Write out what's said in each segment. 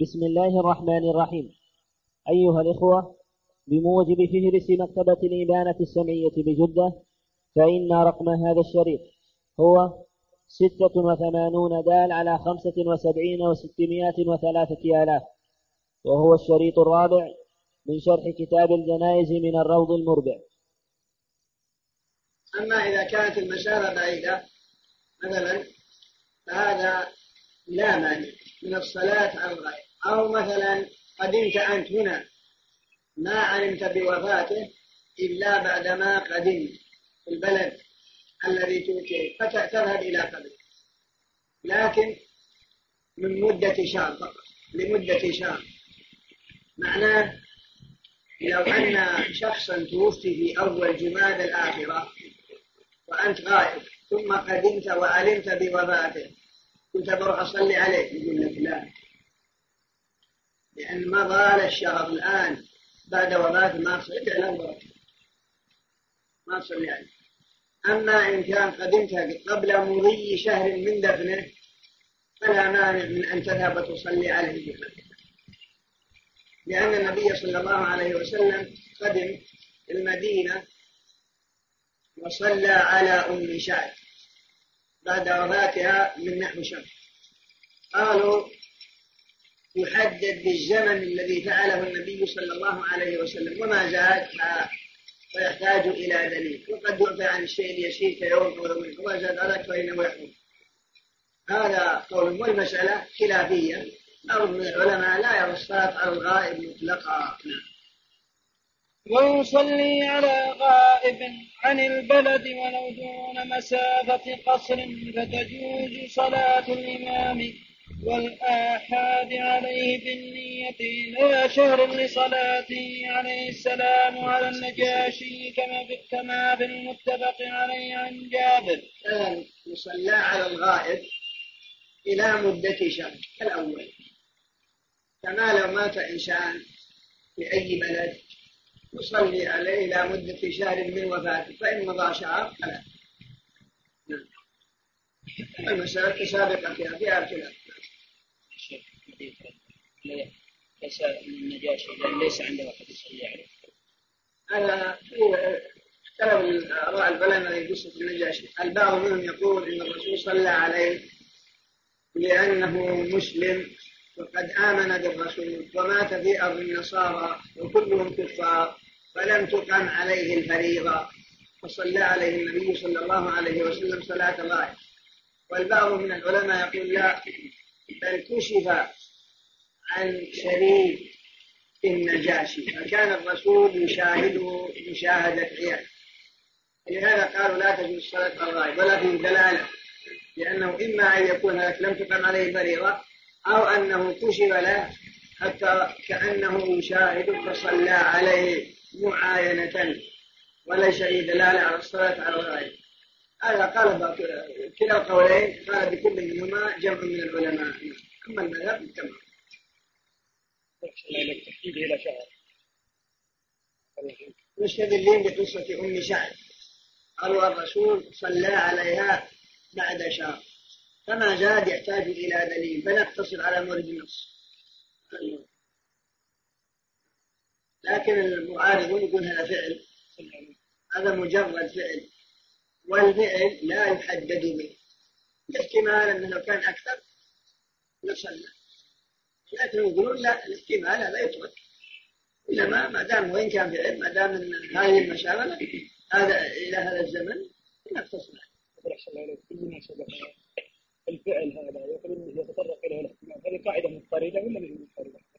بسم الله الرحمن الرحيم. أيها الإخوة بموجب فهرس مكتبة الإبانة السمعية بجدة فإن رقم هذا الشريط هو ستة وثمانون دال على خمسة وسبعين وستمائة وثلاثة آلاف وهو الشريط الرابع من شرح كتاب الجنائز من الروض المربع. أما إذا كانت المسافة بعيدة مثلا فهذا لا مانع. من الصلاة على الغائب أو مثلا قدمت أنت هنا ما علمت بوفاته إلا بعدما قدمت في البلد الذي توكل فتذهب إلى قبره لكن من مدة شهر فقط لمدة شهر. معناه لو أن شخصا توفي في أول جماد الآخرة وأنت غائب ثم قدمت وعلمت بوفاته كنت بروح أصلي عليه. يقول لك لا. لأن مضى الشهر الآن بعد وفاته ما تصلي له ما تصلي عليه. أما إن كان قدمت قبل مضي شهر من دفنه فلا مانع من أن تذهب وتصلي عليه بقلبك لأن النبي صلى الله عليه وسلم قدم المدينة وصلى على أم شعب بعد وفاتها من نحو شهر قالوا يحدد بالزمن الذي فعله النبي صلى الله عليه وسلم. وما زاد؟ فيحتاج إلى دليل. وقد يعفى عن الشيء اليسير كيوم أو يومين وما زاد؟ عليك فإنه يحكم هذا قول والمسألة خلافية. بعض العلماء لا يرى الصلاة على الغائب مطلقا. نعم. ويصلي على غائب عن البلد ولو دون مسافة قصر فتجوز صلاة الإمام والآحاد عليه بالنية إلى شهر لصلاته عليه السلام على النجاشي كما في كما في المتفق عليه عن جابر. يصلى على الغائب إلى مدة شهر كالأول كما لو مات إنسان في أي بلد يصلي عليه إلى مدة شهر من وفاته فإن مضى شهر فلا. نعم. المسألة سابقة فيها فيها خلاف ليس النجاشي ليس عنده أحد يصلي عليه هذا اختلف آراء العلماء في قصة النجاشي البعض منهم يقول إن الرسول صلى عليه لأنه مسلم وقد آمن بالرسول ومات في أرض النصارى وكلهم كفار. فلم تقم عليه الفريضة فصلى عليه النبي صلى الله عليه وسلم صلاة الغائب. والبعض من العلماء يقول لا بل كشف عن شريك النجاشي فكان الرسول يشاهده مشاهدة عيال لهذا قالوا لا تجوز على الغائب ولا في دلالة لأنه إما أن يكون هذا لم تقم عليه الفريضة أو أنه كشف له حتى كأنه يشاهد فصلى عليه. معاينة وليس دلالة على الصلاة على الغائب هذا قال كلا القولين قال بكل منهما جمع من العلماء. أما المذهب تمام. مستدلين بقصة أم سعد. قالوا الرسول صلى عليها بعد شهر. فما زاد يحتاج إلى دليل فنقتصر على مورد النص لكن المعارضون يقول هذا فعل. هذا مجرد فعل. والفعل لا يحدد به. الاحتمال أنه لو كان أكثر لصلى. لكن يقولون لا الاحتمال هذا يترك. إنما ما دام وإن كان فعل ما دام أن هذه المشاغلة هذا إلى هذا الزمن نقتصر الفعل هذا يتطرق اليه الاحتمال. هذه قاعدة مضطردة ولا مضطردة؟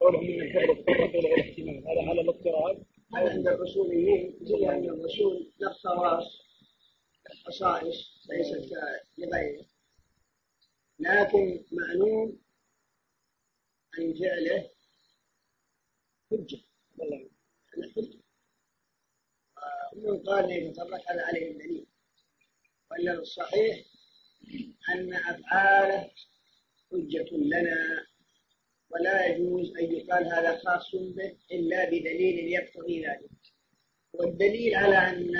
قولهم إن الفعل يتطرق اليه الاحتمال هذا على الاضطراد هذا عند الاصوليين زي أن الرسول له خواص خصائص ليست لغيره لكن معلوم عن فعله حجة. حجة. ومن قال يتطرق هذا عليه الدليل. وإلا الصحيح أن أفعاله حجة لنا. ولا يجوز أن يقال هذا خاص به إلا بدليل يقتضي ذلك. والدليل على أن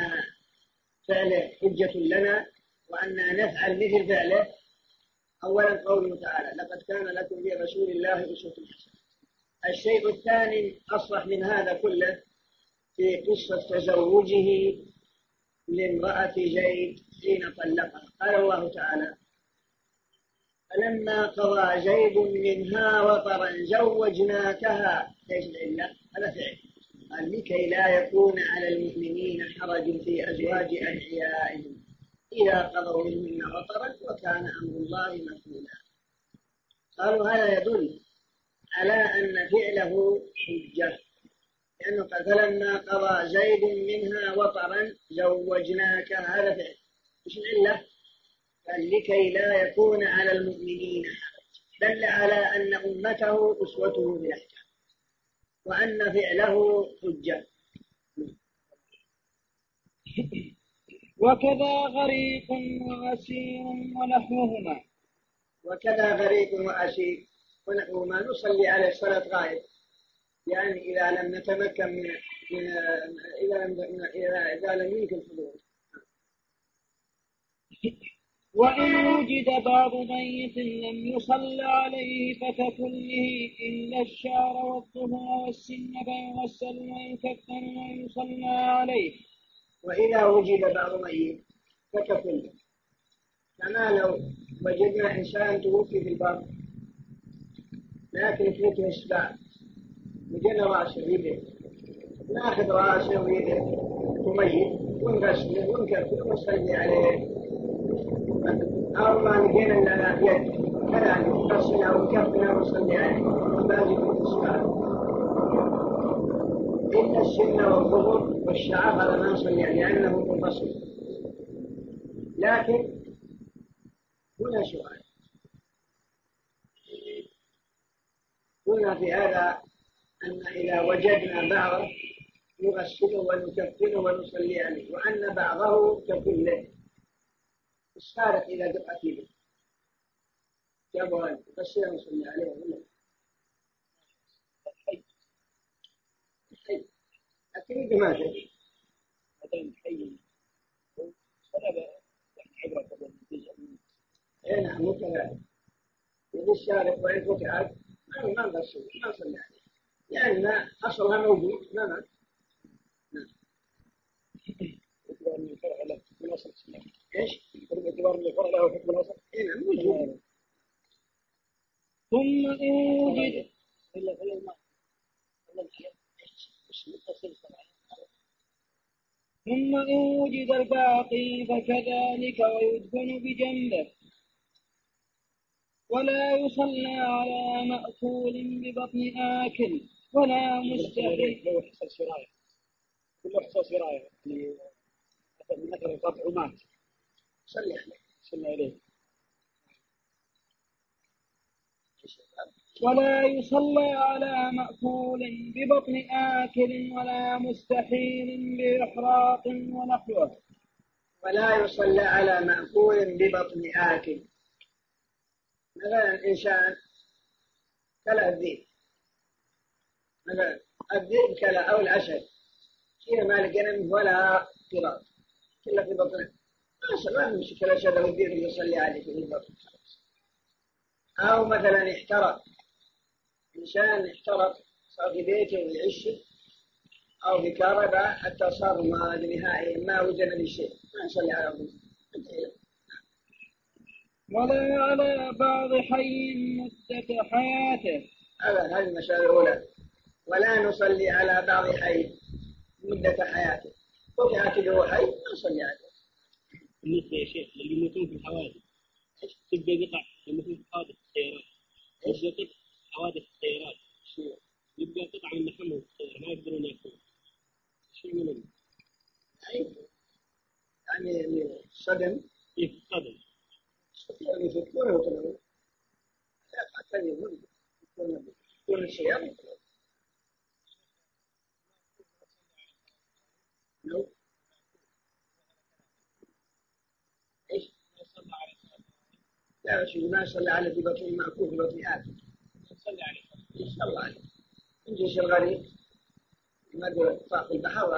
فعله حجة لنا وأن نفعل مثل فعله أولا قوله تعالى لقد كان لكم في رسول الله أسوة حسنة. الشيء الثاني أصلح من هذا كله في قصة تزوجه لامرأة زيد حين طلقها. قال الله تعالى فلما قضى زيد منها وطرا زوجناكها إيش العله؟ هذا فعل. قال لكي لا يكون على المؤمنين حرج في أزواج ادعيائهم إذا قضوا منهن وطرا وكان أمر الله مفعولا. قالوا هذا يدل على أن فعله حجة. لأنه قال فلما قضى زيد منها وطرا زوجناك هذا فعل. إيش العله؟ لكي لا يكون على المؤمنين حرج دل على أن أمته أسوته في الأحكام وأن فعله حجة. وكذا غريق وأسير ونحوهما. وكذا غريق وأسير ونحوهما. نصلي على صلاة غائب. يعني إذا لم نتمكن من, من إذا لم إذا لم يمكن الحضور وإن وجد بعض ميت لم يصل عليه فككله إلا الشعر والظهر والسن فيغسل ويكفن ويصلى عليه. وإذا وجد بعض ميت فككله كما لو وجدنا إنسان توفي في البر لكن فيته إشباع وجدنا راسه ويده ناخذ راسه ويده وميت ونغسله ونكفله ونصلي عليه. ما لقينا لنا يد كذلك نغسلها ونكفنا ونصلي عليه وباقي الصلاة إلا السن والظهر والشعر هذا ما نصلي عليه لأنه منفصل. لكن هنا سؤال. قلنا في هذا أن إذا وجدنا بعضه نغسله ونكفنه ونصلي عليه وأن بعضه ككله السارق إذا دق فيه جابوا بشير نصلي عليه ولا أكيد ما تدري مثلا حي اي نعم مو كذلك يجي الشارع وإن فتحت ما نغسل ما نصلي عليه. لأن أصلها موجود ما مات. نعم. إيش؟ باعتبار ان الفرع له حكم الاصل؟ اي نعم ثم إن وجد الا في الماء ثم إن وجد الباقي فكذلك ويدفن بجنبه ولا يصلى على مأكول ببطن آكل ولا مستحيل لو حصل سراية كله حصل سراية صلي ولا يصلى على مأكول ببطن آكل ولا مستحيل بإحراق ونحوه. ولا يصلى على مأكول ببطن آكل. مثلا إنسان كلا الذئب مثلا الذئب كلا أو الأسد فيها ما ولا قراط كله في بطنه. ما ما مشكلة أو الذئب يصلي عليه في البطن. أو مثلا احترق. إنسان احترق صار في بيته ويعيش أو في كهرباء حتى صار ما نهائيا ما من شيء. ما نصلي على أبوه ولا على بعض حي مدة حياته هذا هذه المسألة الأولى. ولا نصلي على بعض حي مدة حياته. وفي هكذا حي ما نصلي عليه بالنسبة يا شيخ اللي يموتون في الحوادث تبقى قطع يموتون في حوادث السيارات. يبقى قطع حوادث السيارات. يبقى قطع من لحمهم في السيارة ما يقدرون يأكلون. شو من يعني صدم. في صدم. يعني يفكرون ويطلعون لا حتى يموت. يكون السيارة. لو إيش؟ لا شيء ما صلى على في بطن مأكول في بطن آكل صلى عليه صلى عليه. من جيش الغريب ما دول طاق البحر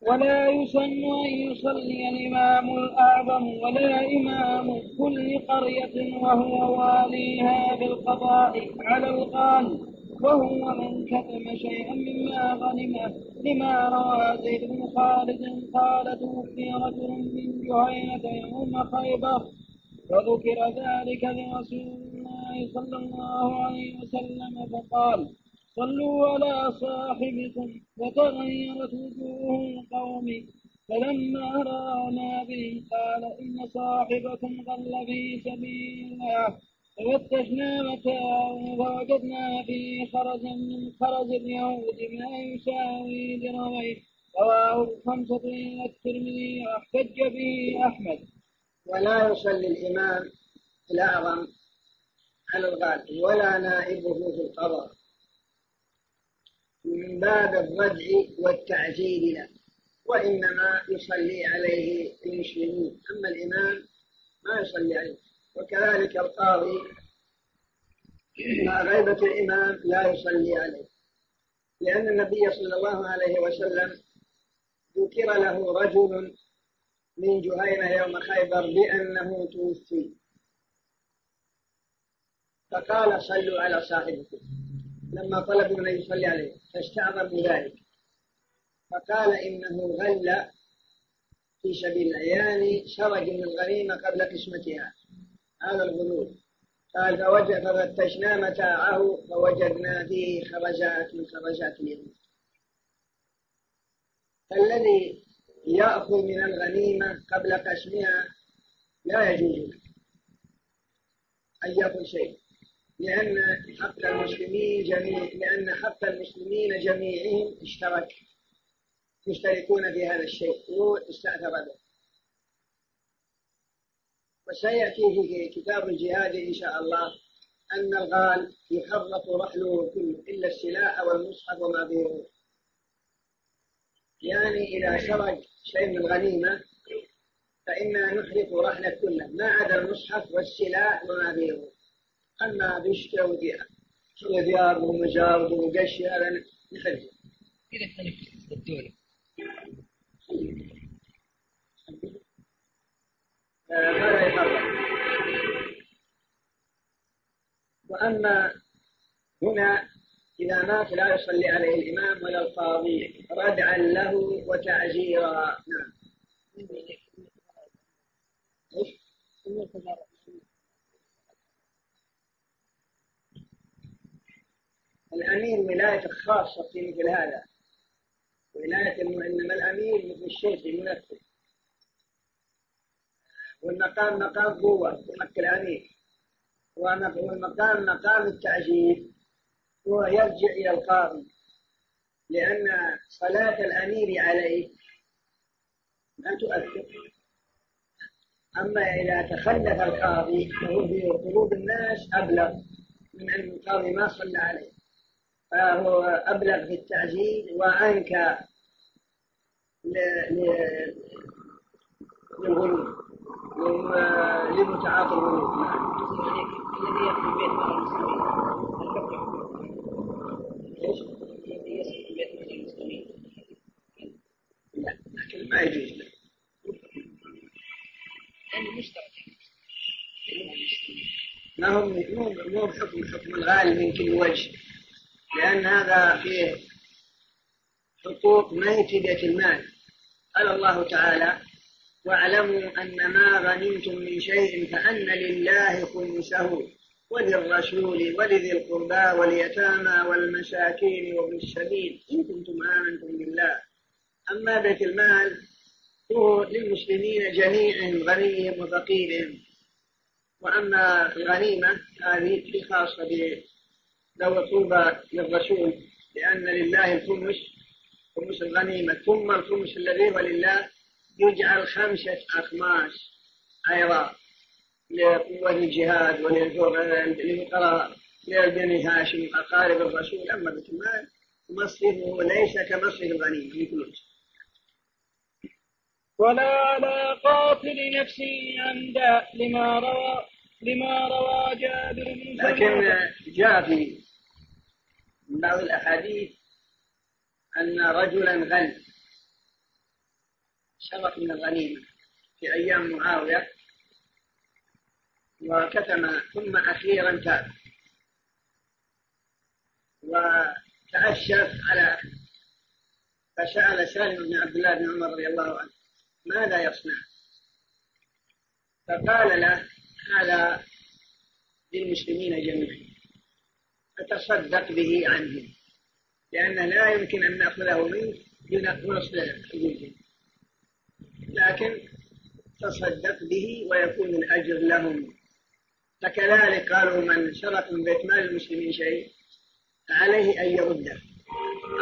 ولا يسن أن يصلي الإمام الأعظم ولا إمام كل قرية وهو واليها بالقضاء على الغالب وهو من كتم شيئا مما غنمه لما روى زيد بن خالد قال توفي رجل من جهينة يوم خيبر وذكر ذلك لرسول الله صلى الله عليه وسلم فقال صلوا على صاحبكم وتغيرت وجوه القوم فلما رأى بهم قال إن صاحبكم ضل في سبيل الله ففتشنا متاعه فوجدنا فيه خرجا من خرج اليهود ما يساوي درهمين رواه الخمسة إلى الترمذي واحتج به أحمد. ولا يصلي الإمام الأعظم على الغالب ولا نائبه في القضاء من باب الردع والتعجيل له وإنما يصلي عليه المسلمون. أما الإمام ما يصلي عليه. وكذلك القاضي مع غيبة الإمام لا يصلي عليه. لأن النبي صلى الله عليه وسلم ذكر له رجل من جهينة يوم خيبر بأنه توفي. فقال صلوا على صاحبكم. لما طلبوا أن يصلي عليه فاستعظموا ذلك فقال إنه غل في سبيل الله يعني سرج من الغنيمة قبل قسمتها. هذا الغلول قال فوجد ففتشنا متاعه فوجدنا فيه خرجات من خرجات اليهود. فالذي يأخذ من الغنيمة قبل قسمها لا يجوز أن يأخذ شيء لأن حق المسلمين جميع لأن حق المسلمين جميعهم اشترك يشتركون في هذا الشيء استأثر به. وسيأتي في كتاب الجهاد إن شاء الله أن الغال يحرق رحله كله إلا السلاح والمصحف وما فيه يعني إذا شرج شيء من الغنيمة فإنا نحرق رحلة كله ما عدا المصحف والسلاح وما فيه أما بيشتروا ثياب ومجارد ومقشي هذا نحرقه كذا اختلف الدولة. هذا يحرم وأما هنا إذا مات لا يصلي عليه الإمام ولا القاضي ردعا له وتعزيرا نعم. الأمير ولاية خاصة في مثل هذا. ولاية إنما الأمير مثل الشيخ المنفذ. والمقام مقام قوة. يمكن الأمير والمقام مقام التعجيل. هو يرجع إلى القاضي. لأن صلاة الأمير عليه لا تؤثر. أما إذا تخلف القاضي فهو في قلوب الناس أبلغ. من أن القاضي ما صلى عليه. فهو أبلغ في التعجيل وأنكى للغلو. لمتعاطي الغلو الذي يدخل بيت المسلمين إيش؟ الذي يدخل بيت المسلمين لا لكن ما يجوز. له لأنه مشترك ما هم مو مو بحكم حكم الغالب من كل وجه. لأن هذا فيه حقوق ما هي بيت المال. قال الله تعالى واعلموا أن ما غنمتم من شيء فأن لله خمسه وللرسول ولذي القربى واليتامى والمساكين وابن السبيل. إن كنتم آمنتم بالله. أما بيت المال هو للمسلمين جميعهم غنيهم وفقيرهم وأما الغنيمة هذه خاصة ذوي القربى للرسول لأن لله الخمس خمس الغنيمة. ثم الخمس الذي هو لله يجعل خمسة أخماس أيضا لقوة الجهاد وللفقراء لبني هاشم أقارب الرسول أما بيت المال مصرفه ليس كمصرف الغنيمة من فلوس ولا على قاتل نفسه عمدا لما روى لما روى جابر بن لكن جاء في بعض الأحاديث أن رجلا غل شرف من الغنيمة في أيام معاوية. وكتم ثم أخيرا تاب. وتأشف على فسأل سالم بن عبد الله بن عمر رضي الله عنه. ماذا يصنع؟ فقال له هذا للمسلمين جميعا. فتصدق به عنهم لأن لا يمكن أن نأخذه منك بنصل حدودهم لكن تصدق به ويكون الأجر لهم. فكذلك قالوا من سرق من بيت مال المسلمين شيء فعليه أن يرده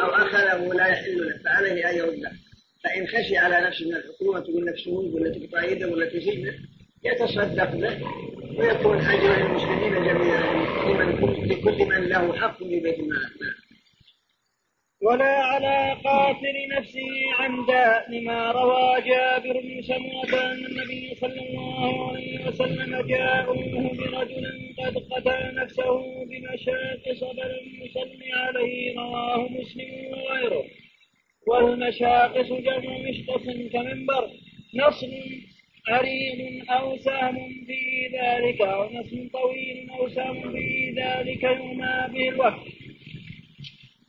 أو أخذه لا يحل له فعليه أن يرده فإن خشي على نفسه من الحكومة تقول نفسه ولا تقطع يده ولا تسجنه يتصدق به ويكون أجر للمسلمين جميعا لكل من له حق في بيت المال ولا على قاتل نفسه عمدا لما روى جابر بن سمرة أن النبي صلى الله عليه وسلم جاءوه برجل قد قتل نفسه بمشاقص فلم يصلي عليه رواه مسلم وغيره. والمشاقص جمع مشقص كمنبر نصر عريض أو سهم في ذلك أو نصر طويل أو سهم في ذلك يرمى به الوقت.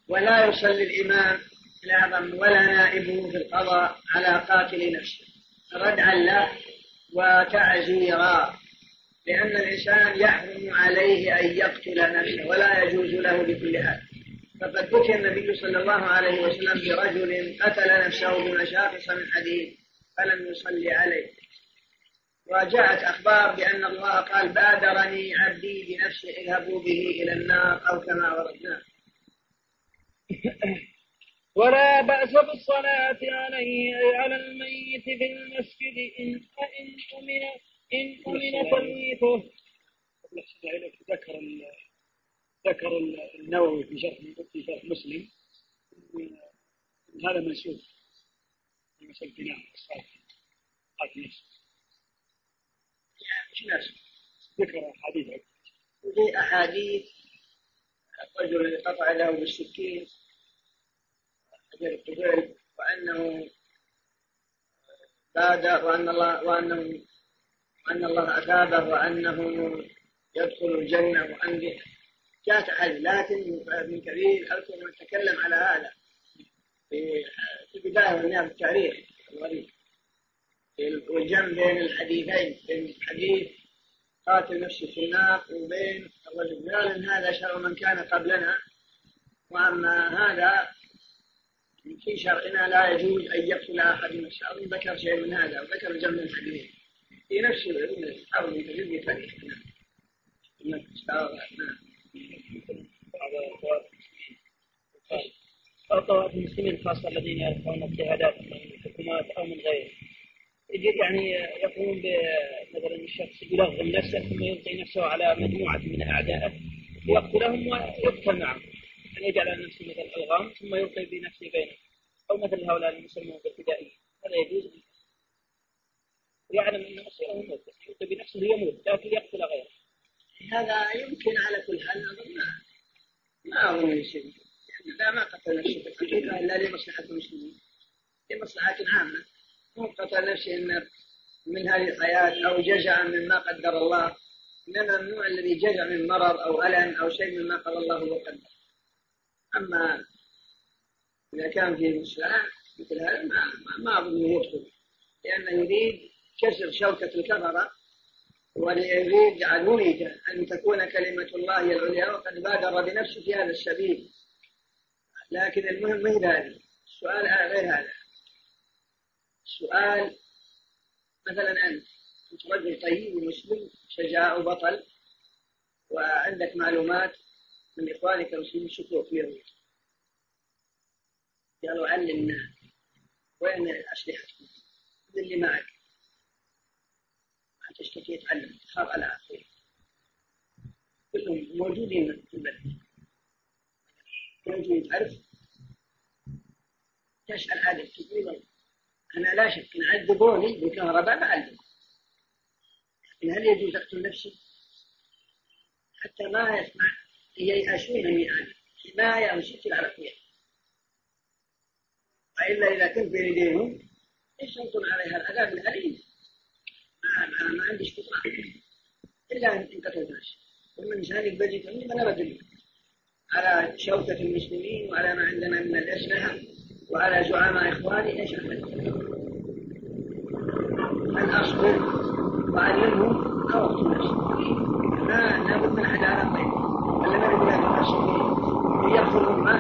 ولا يصلي الإمام الأعظم ولا نائبه في القضاء على قاتل نفسه. ردعا له وتعزيرا لأن الإنسان يحرم عليه أن يقتل نفسه ولا يجوز له بكل حال. فقد ذكر النبي صلى الله عليه وسلم برجل قتل نفسه بمشاقص من حديد فلم يصلي عليه. وجاءت أخبار بأن الله قال بادرني عبدي بنفسه اذهبوا به إلى النار أو كما وردناه. ولا بأس بالصلاة عليه على الميت في المسجد إن إن أمن إن أمن تلويثه. ذكر ذكر النووي في شرح في شرح مسلم. هذا منسوخ. في مسألة بناء الصلاة. قاتل نفسه. ذكر أحاديث. وفي أحاديث الرجل قطع له بالسكين حجر القبيل وأنه بادر وأن الله وأنه وأن الله أثابه وأنه يدخل الجنة وأن جاءت لكن ابن كبير أذكر من تكلم على هذا. في في البداية والنهاية في التاريخ الوليد. والجمع بين الحديثين بين حديث قاتل نفسه في النار وبين ان هذا شرع من كان قبلنا واما هذا في شرعنا لا يجوز ان يقتل احد نفسه اظن ذكر شيء من هذا وذكر جمع الحديث في نفس الحرب في تاريخ نعم طوائف المسلمين خاصة الذين يرفعون اجتهادات من الحكومات أو من غيره يعني يقوم مثلا الشخص يلغم نفسه ثم يلقي نفسه على مجموعة من أعدائه ليقتلهم ويقتل معهم. أن يجعل نفسه مثل الألغام ثم يلقي بنفسه بينهم. أو مثل هؤلاء المسلمون بالفدائية هذا يجوز. يعلم أن مصيره موت يلقي بنفسه يموت لكن يقتل غيره. هذا يمكن على كل حال ما ما أظن شيء. يعني لا ما قتل نفسه إلا لمصلحة المسلمين. لمصلحة عامة قتل نفسه من هذه الحياة أو جزع مما قدر الله إنما النوع الذي جزع من مرض أو ألم أو شيء مما قضى الله وقدر أما إذا كان في مصلحة مثل هذا ما ما أظن يدخل لأنه يريد كسر شوكة الكفرة ويريد يريد أن تكون كلمة الله العليا وقد بادر بنفسه في هذا السبيل. لكن المهم هي هذه السؤال غير هذا. سؤال مثلا أنت أنت رجل طيب ومسلم شجاع وبطل وعندك معلومات من إخوانك المسلمين شكوا في اليهود قالوا علمنا وين أسلحتكم اللي معك. ما تشتكي تعلم تخاف على أخوك كلهم موجودين في البلد. موجود. تعرف تسأل هذا تقول أنا لا شك إن عذبوني بالكهرباء بعذب لكن هل يجوز أقتل نفسي؟ حتى ما يسمع ييأسون مني أنا حماية على أخويا وإلا إذا كنت بين يديهم إيش ينطون عليها؟ العذاب الأليم. ما ما, ما عندي استطاعه إلا أن قتلت نفسي انسان بجد عندي ما بدل على شوكة المسلمين وعلى ما عندنا من الأسلحة وعلى زعماء إخواني أعمل؟ أن أصبر وأعلمهم أو أقتل لا لابد من عدالة طيب ولا ما نقول لك المسلمين يقتل الأمة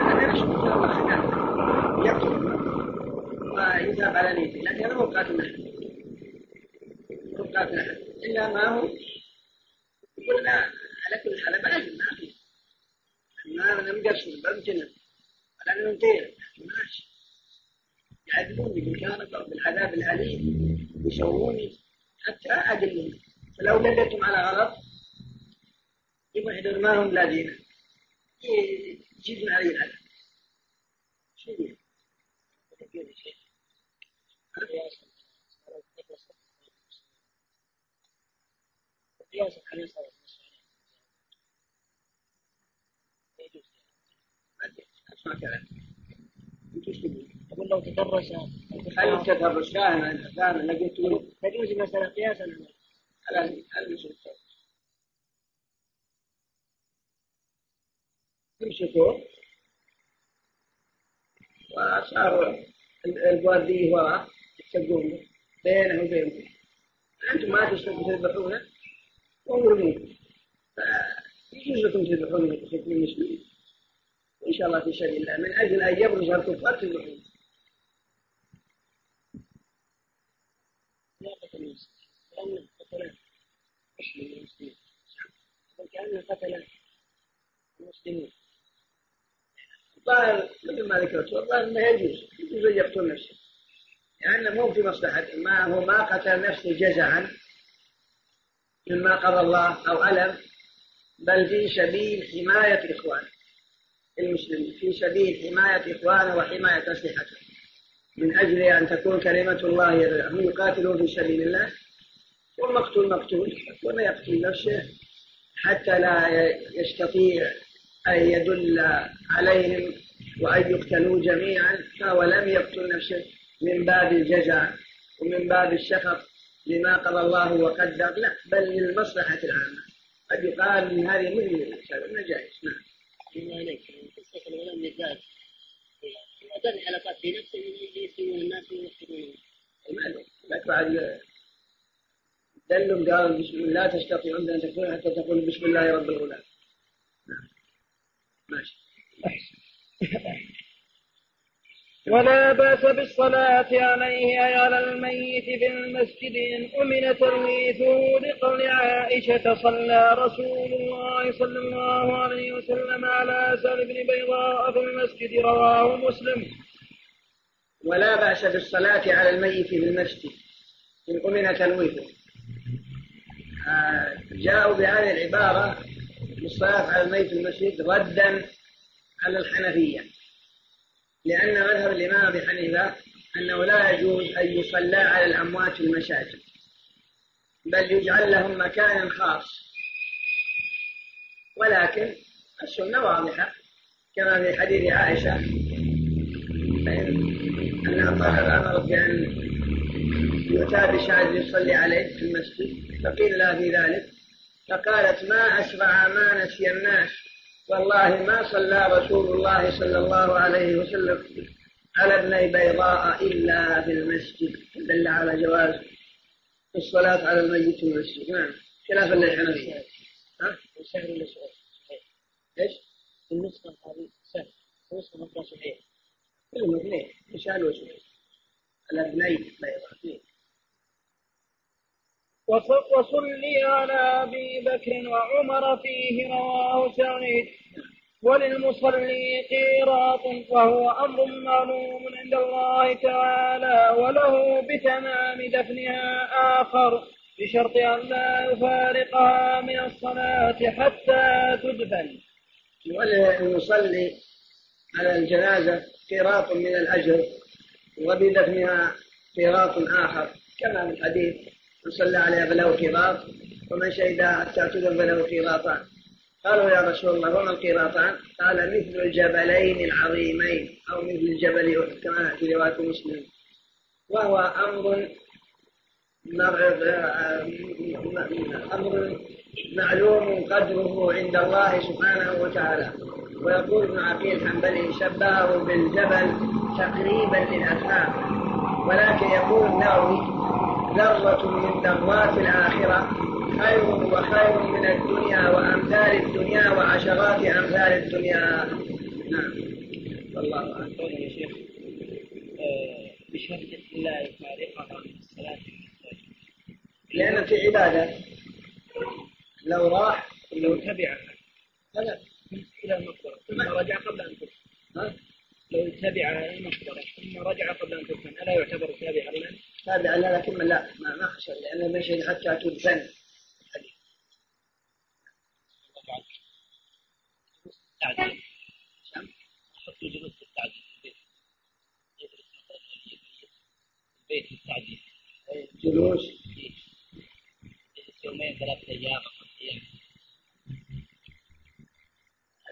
أنا نفسي قتل الله خدام يقتل الأمة ويذهب على نيته لكن أنا مو قاتل أحد مو قاتل أحد إلا ما هو. قلنا على كل حال بعد ما في ما أنا مقصر بمجنن ولا ننتهي ماشي يعذبوني بالكهرباء بالعذاب الأليم يشووني حتى أدلهم فلو دلتهم على غلط يبقى يحضر ما هم يجيبون علي العذاب. شو يقول؟ ما كلام أقول لو تدرس هل تدرس فاهم فاهم لقيت تجوز المسألة قياسا على المشرك يمسكوه وصار البوادي وراء يتسقون بينه وبينكم أنتم ما تستطيعون تذبحونه ومرمون فيجوز لكم تذبحون من المسلمين إن شاء الله في سبيل الله من أجل أن يبرز الكفار تذبحون لأن قتل مسلم المسلمين كأنه قتل المسلمين الظاهر مثل ما ذكرت والله انه يجوز. يجوز أن يقتل نفسه. لأنه يعني مو في مصلحة. ما هو ما قتل نفسه جزعا مما قضى الله أو ألم بل في سبيل حماية اخوانه المسلمين في سبيل حماية إخوانه وحماية أسلحته. من أجل أن تكون كلمة الله هم يقاتلون في سبيل الله. والمقتول مقتول. وما يقتل نفسه حتى لا يستطيع أن يدل عليهم وأن يقتلوا جميعا. فهو لم يقتل نفسه من باب الجزع ومن باب الشفق لما قضى الله وقدر لا بل للمصلحة العامة. قد يقال من هذه الإنسان جائز نعم. الله عليك قصة الغلام للذات أعطاني علاقات في نفسه يسلمون الناس ويوحدون لك بعد دلهم قال بسم الله لا تستطيعون أن تكون حتى تقول بسم الله رب الغلام نعم. ماشي. ولا بأس بالصلاة عليه أي على الميت في المسجد إن أمن ترويثه لقول عائشة صلى رسول الله صلى الله عليه وسلم على سهل بن بيضاء في المسجد رواه مسلم. ولا بأس بالصلاة على الميت في المسجد إن أمن تلويثه آه جاءوا بهذه العبارة بالصلاة على الميت في المسجد ردا على الحنفية. لأن مذهب الإمام أبي حنيفة أنه لا يجوز أن يصلى على الأموات في المساجد بل يجعل لهم مكان خاص. ولكن السنة واضحة كما في حديث عائشة أنها طلب أمرت بأن يؤتى بشاهد يصلي عليه في المسجد فقيل لها في ذلك فقالت ما أسرع ما نسي الناس والله ما صلى رسول الله صلى الله عليه وسلم على ابني بيضاء إلا في المسجد دل على جواز الصلاة على الميت في المسجد. نعم. خلافا للحنفية ها؟ سهل ولا إيش؟ النسخة هذه سهل النسخة مقرأ صحيح. كلهم اثنين مشعل وسهيل على ابني بيضاء. اثنين وصلي على أبي بكر وعمر فيه رواه سعيد وللمصلي قيراط وهو أمر معلوم عند الله تعالى وله بتمام دفنها آخر بشرط أن لا يفارقها من الصلاة حتى تدفن. وللمصلي على الجنازة قيراط من الأجر وبدفنها قيراط آخر كما في الحديث. من صلى عليها فله قيراط ومن شهد حتى تدن فله قيراطان قالوا يا رسول الله وما القيراطان؟ قال مثل الجبلين العظيمين أو مثل الجبل كما في رواية مسلم. وهو أمر أمر معلوم قدره عند الله سبحانه وتعالى. ويقول ابن عقيل الحنبلي شبهه بالجبل تقريبا للأفهام ولكن يقول النووي ذرة من ذرات الآخرة. خير وخير من الدنيا وأمثال الدنيا وعشرات أمثال الدنيا. نعم. والله أعلم يا شيخ آه، بشهادة الله فارقها من الصلاة لأن في عبادة. لو راح لو تبعها. هذا إلى المقبرة ثم رجع قبل أن تدفن لو إلى المقبرة ثم رجع قبل أن تدفن ألا يعتبر تابعا له؟ تابعا له لكن لا ما ما خشى لأنه مشي حتى تدفن. التعديل حط جلوس التعديل في البيت يجلس مثلا البيت التعديل جلوس. يومين ثلاثة أيام خمس أيام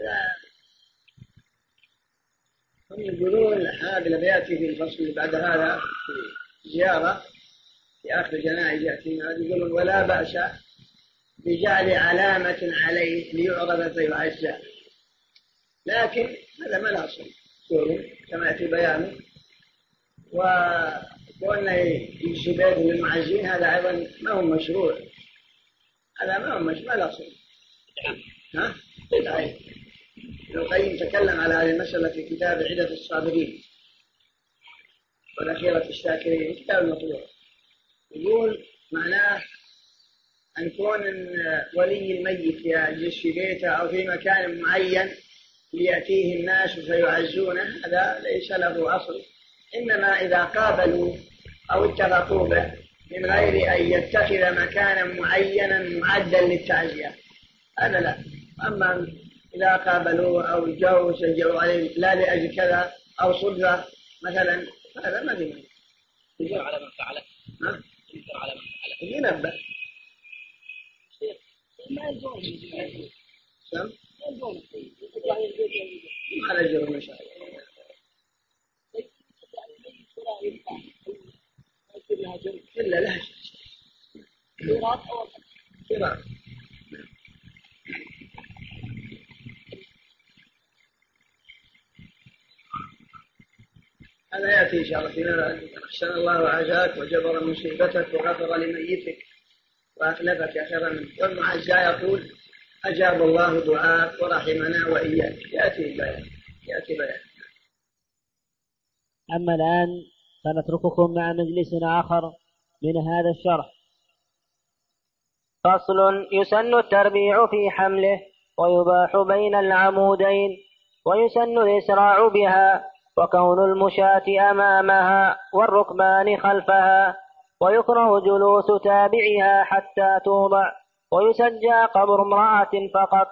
لا هم يقولون بياتي في الفصل بعد هذا زيارة في آخر الجنائز يأتي يقولون ولا بأس بجعل علامة عليه ليعرض فيعزى لكن هذا ما له أصل. كما يأتي بيانه. وقلنا يمشي بيت للمعزين هذا أيضا ما هو مشروع. هذا ما هو مشروع ما له أصل. ها؟ بدعة ابن القيم تكلم على هذه المسألة في كتاب عدة الصابرين. والأخيرة الشاكرين كتاب مطبوع يقول معناه أن كون ولي الميت يجلس في بيته أو في مكان معين ليأتيه الناس فيعزونه هذا ليس له أصل. إنما إذا قابلوا أو اتفقوا به من غير أن يتخذ مكانا معينا معدا للتعزية. هذا لا. أما إذا قابلوه أو جاءوا وشجعوا عليه لا لأجل كذا أو صدفة مثلا هذا ما في. ينكر على من فعله. ها؟ ينكر على من فعله. ينبه ما يلزمون سم يلزمون على جرم إن شاء الله إلا لا قراءة هذا يأتي إن شاء الله فيما أحسن الله وعزاك وجبر مصيبتك وغفر لميتك وأخلفك خيرا. منك والمعزى يقول أجاب الله دعاءك ورحمنا وإياك. يأتي بيان. يأتي بيان. أما الآن فنترككم مع مجلس آخر من هذا الشرح. فصل يسن التربيع في حمله ويباح بين العمودين ويسن الإسراع بها. وكون المشاة أمامها والركبان خلفها ويكره جلوس تابعها حتى توضع ويسجى قبر امرأة فقط.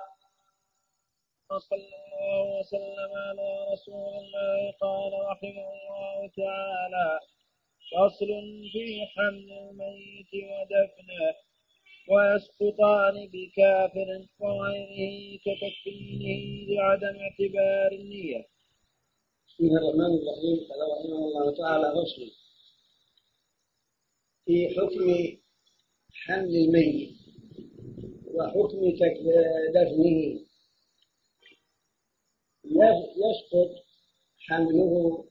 وصلى الله وسلم على رسول الله قال رحمه الله تعالى فصل في حمل الميت ودفنه ويسقطان بكافر وغيره كتكفينه لعدم اعتبار النية. بسم الله الرحمن الرحيم. قال رحمه الله تعالى فصل في حكم حمل الميت وحكم دفنه يسقط حمله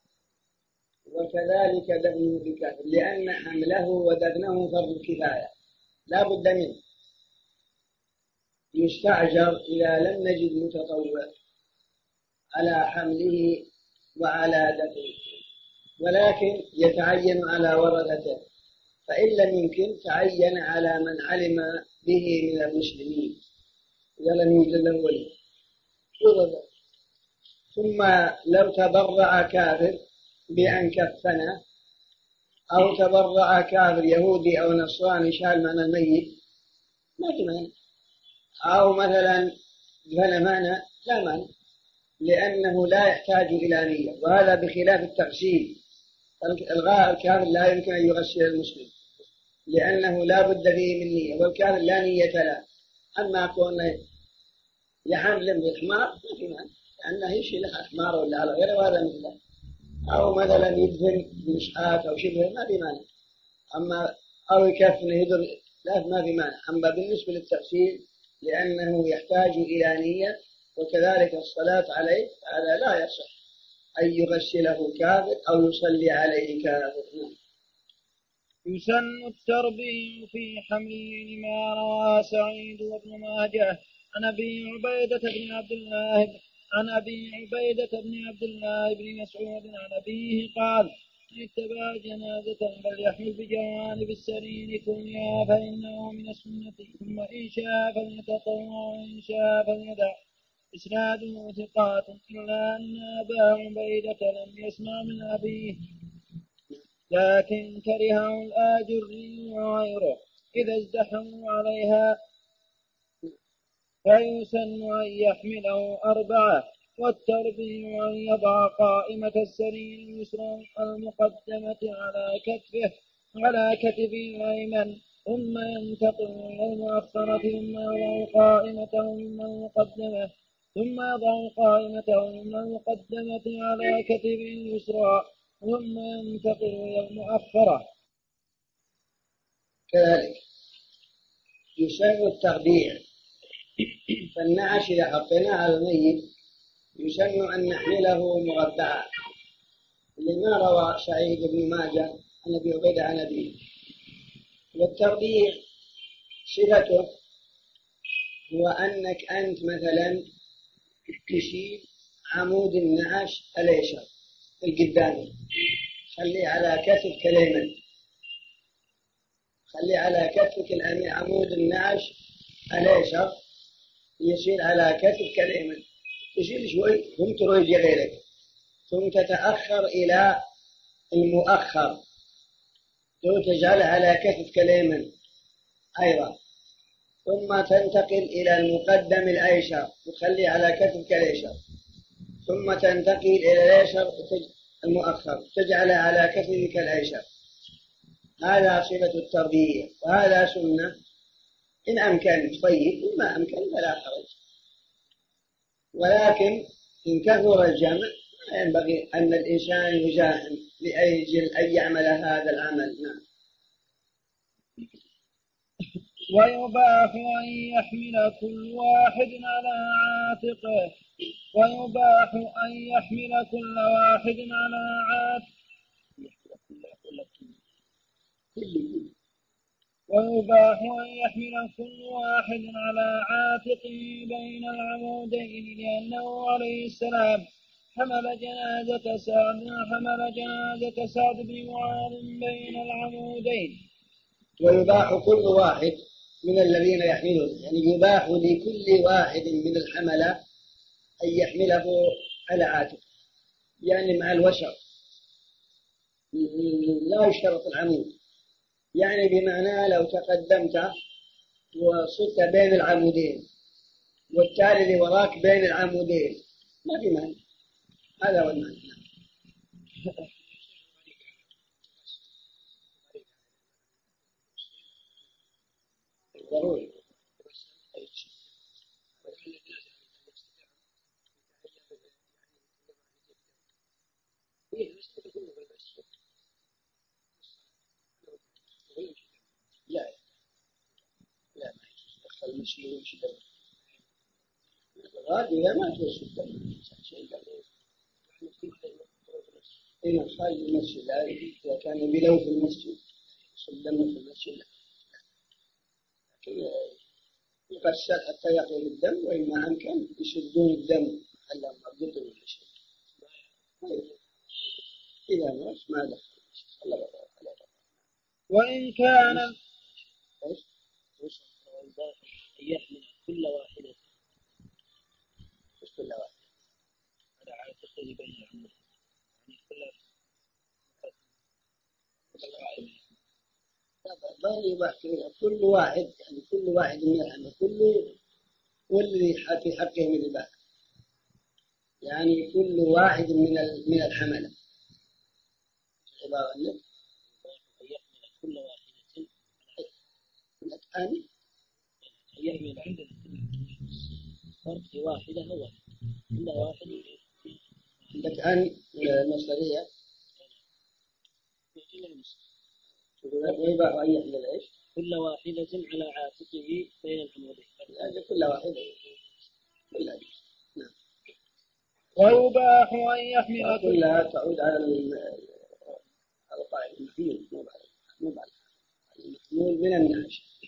وكذلك دفنه بكافر لأن حمله ودفنه فرض كفاية. لا بد منه. يستعجر إذا لم نجد متطوع على حمله وعلى دفنه ولكن يتعين على ورثته فإن لم يمكن تعين على من علم به من المسلمين. إذا لم يوجد له ولي. ثم لو تبرع كافر بأن كفنه أو تبرع كافر يهودي أو نصراني شال من الميت ما في أو مثلا دفن معنا لا مانع. لأنه لا يحتاج إلى نية وهذا بخلاف التغسيل الغاء الكافر لا يمكن أن يغسل المسلم لأنه لا بد فيه من نية والكافر لا نية له. أما كونه يحمل بالحمار ما في مانع لأنه يشيل حمار ولا على غيره وهذا مثله أو مثلا يدفن بمشحات أو شبه ما في مانع. أما أو يكفن يدر لا ما في مانع. أما بالنسبة للتغسيل لأنه يحتاج إلى نية وكذلك الصلاة عليه هذا لا يصح. أن يغسله كافر أو يصلي عليه كافر. يسن التربيع في حمله لما روى سعيد وابن ماجه عن أبي عبيدة بن عبد الله عن أبي عبيدة بن عبد الله بن مسعود عن أبيه قال اتبع جنازة فليحمل بجوانب السرير كلها فإنه من السنة ثم إن شاء فليتطوع وإن شاء فليدع. إسناده ثقات إلا أن أبا عبيدة لم يسمع من أبيه لكن كرهه الآجري وغيره. إذا ازدحموا عليها فيسن أن يحمله أربعة والتربيع أن يضع قائمة السرير اليسرى المقدمة على كتفه على كتفه الأيمن. ثم ينتقل إلى المؤخرة ثم يضع قائمته من المقدمة. ثم يضع قائمته من المقدمة على كتفه اليسرى ثم ينتقل إلى المؤخرة. كذلك يسن التربيع فالنعش إذا حطيناه على الميت يسن أن نحمله مربعا لما روى سعيد بن ماجه عن أبي عبيدة عن أبيه. والتربيع صفته هو أنك أنت مثلا تشيل عمود النعش الأيسر القدامي خليه على كتفك الأيمن خليه على كتفك عمود النعش الأيسر يصير على كتفك الأيمن تشيل شوي ثم تروي غيرك. ثم تتأخر إلى المؤخر. ثم تجعل على كتفك الأيمن أيضا ثم تنتقل إلى المقدم الأيسر وتخلي على كتفك الأيسر. ثم تنتقل إلى الأيسر المؤخر تجعل على كتفك الأيسر. هذا صفة التربية وهذا سنة. إن أمكن طيب. وما أمكن فلا حرج. ولكن إن كثر الجمع ينبغي أن الإنسان يزاحم لأجل أن يعمل هذا العمل. نعم. ويباح أن يحمل كل واحد على عاتقه. ويباح أن يحمل كل واحد على عاتقه. ويباح أن يحمل كل واحد على عاتقه بين العمودين لأنه عليه السلام حمل جنازة سعد حمل جنازة سعد بن معاذ بين العمودين. ويباح كل واحد من الذين يحملون. يعني يباح لكل واحد من الحملة أن يحمله على عاتقه. يعني مع الوشر. لا يشترط العمود. يعني بمعنى لو تقدمت وصرت بين العمودين والتالي اللي وراك بين العمودين ما في معنى هذا هو المعنى. ضروري. لا. لا ما يجوز. دخل المسجد ويمشي الغالب إذا ما شيء إن خارج المسجد. إذا كان بلو في المسجد دم في المسجد. يغسل حتى يقل الدم وإما أمكن يشدون الدم على مربوط ولا شيء إذا مات ما دخل وإن كان؟ إيش ان يحمل كل واحدة كل واحد؟ على عاتقه بين العمود يعني كل ما يباح كل واحد يعني كل واحد من الحمل كله والذي في حقه من الباء يعني كل واحد من من الحملة. عبارة كل واحدة أن يحمل عندنا فرق واحدة هو عند واحد عندك أن؟ المصدرية ويباح أن يحمل إيش؟ كل واحدة على عاتقه بين العمودين يعني كل واحدة نعم ويباح أن يحمل كلها تعود على ال- على القائل المحمول مو على مو على المحمول من النعش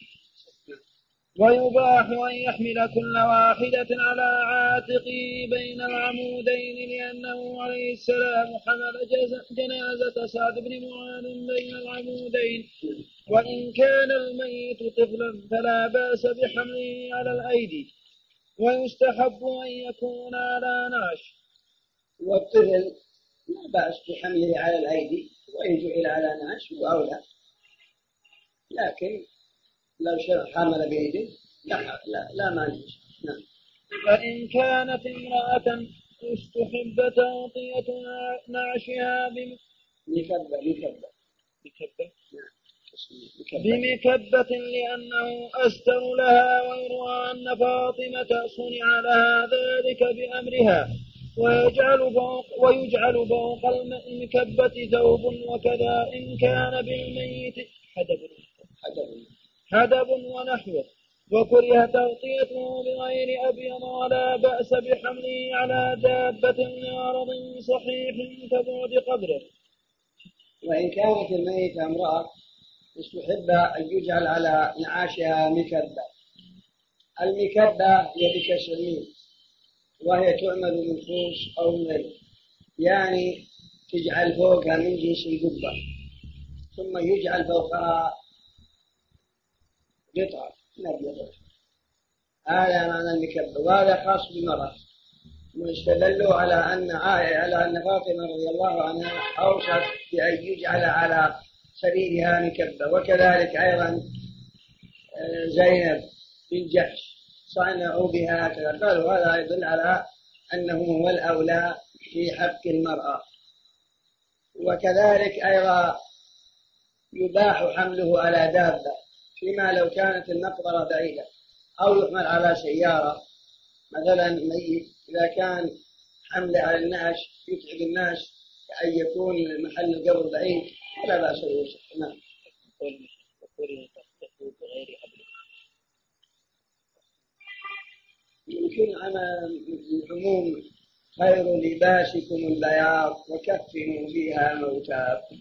ويباح أن يحمل كل واحدة على عاتقه بين العمودين لأنه عليه السلام حمل جنازة سعد بن معاذ بين العمودين. وإن كان الميت طفلا فلا بأس بحمله على الأيدي. ويستحب أن يكون على نعش. والطفل لا بأس بحمله على الأيدي وإن جعل على نعش هو أولى. لكن لو حمل بيده لا لا لا مانع نعم. فإن كانت امرأة استحب تغطية نعشها بم- مكبة مكبة بكبة نعم. مكبة بمكبة لأنه أستر لها ويروى أن فاطمة صنع لها ذلك بأمرها ويجعل فوق ويجعل فوق المكبة ثوب وكذا إن كان بالميت. حدب. حدث حدب ونحوه وكره تغطيته بغير أبيض ولا بأس بحمله على دابة لغرض صحيح كبعد قدره. وإن كانت الميتة امرأة استحب أن يجعل على نعاشها مكبة. المكبة هي بكسر وهي تعمل من خوص أو من يعني تجعل فوقها من جنس القبة ثم يجعل فوقها قطعة من أبيض هذا معنى المكبة وهذا خاص بالمرأة واستدلوا على أن عائشة على أن فاطمة رضي الله عنها أوصت بأن يجعل على سريرها مكبة وكذلك أيضا آه، زينب بن جحش. صنعوا بها هكذا. قالوا هذا يدل على أنه هو الأولى في حق المرأة. وكذلك أيضا يباح حمله على دابة. فيما لو كانت المقبرة بعيدة. أو يحمل على سيارة. مثلا ميت. إذا كان حملة على النعش يتعب الناس كأن يكون محل القبر بعيد فلا بأس به نعم. يمكن على العموم خير لباسكم البياض وكفنوا فيها موتاكم.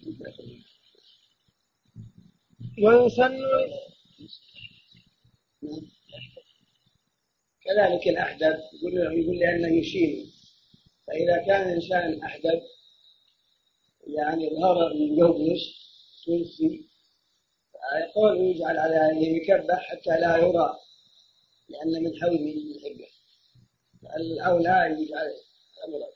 ويسن. كذلك الأحدب يقول يقول لأنه يشيل. فإذا كان الإنسان أحدب يعني ظهر يوبس تنسي. يقول يجعل على هذه مكبة حتى لا يرى لأن من حوله الحبة الأولى يجعل الأمر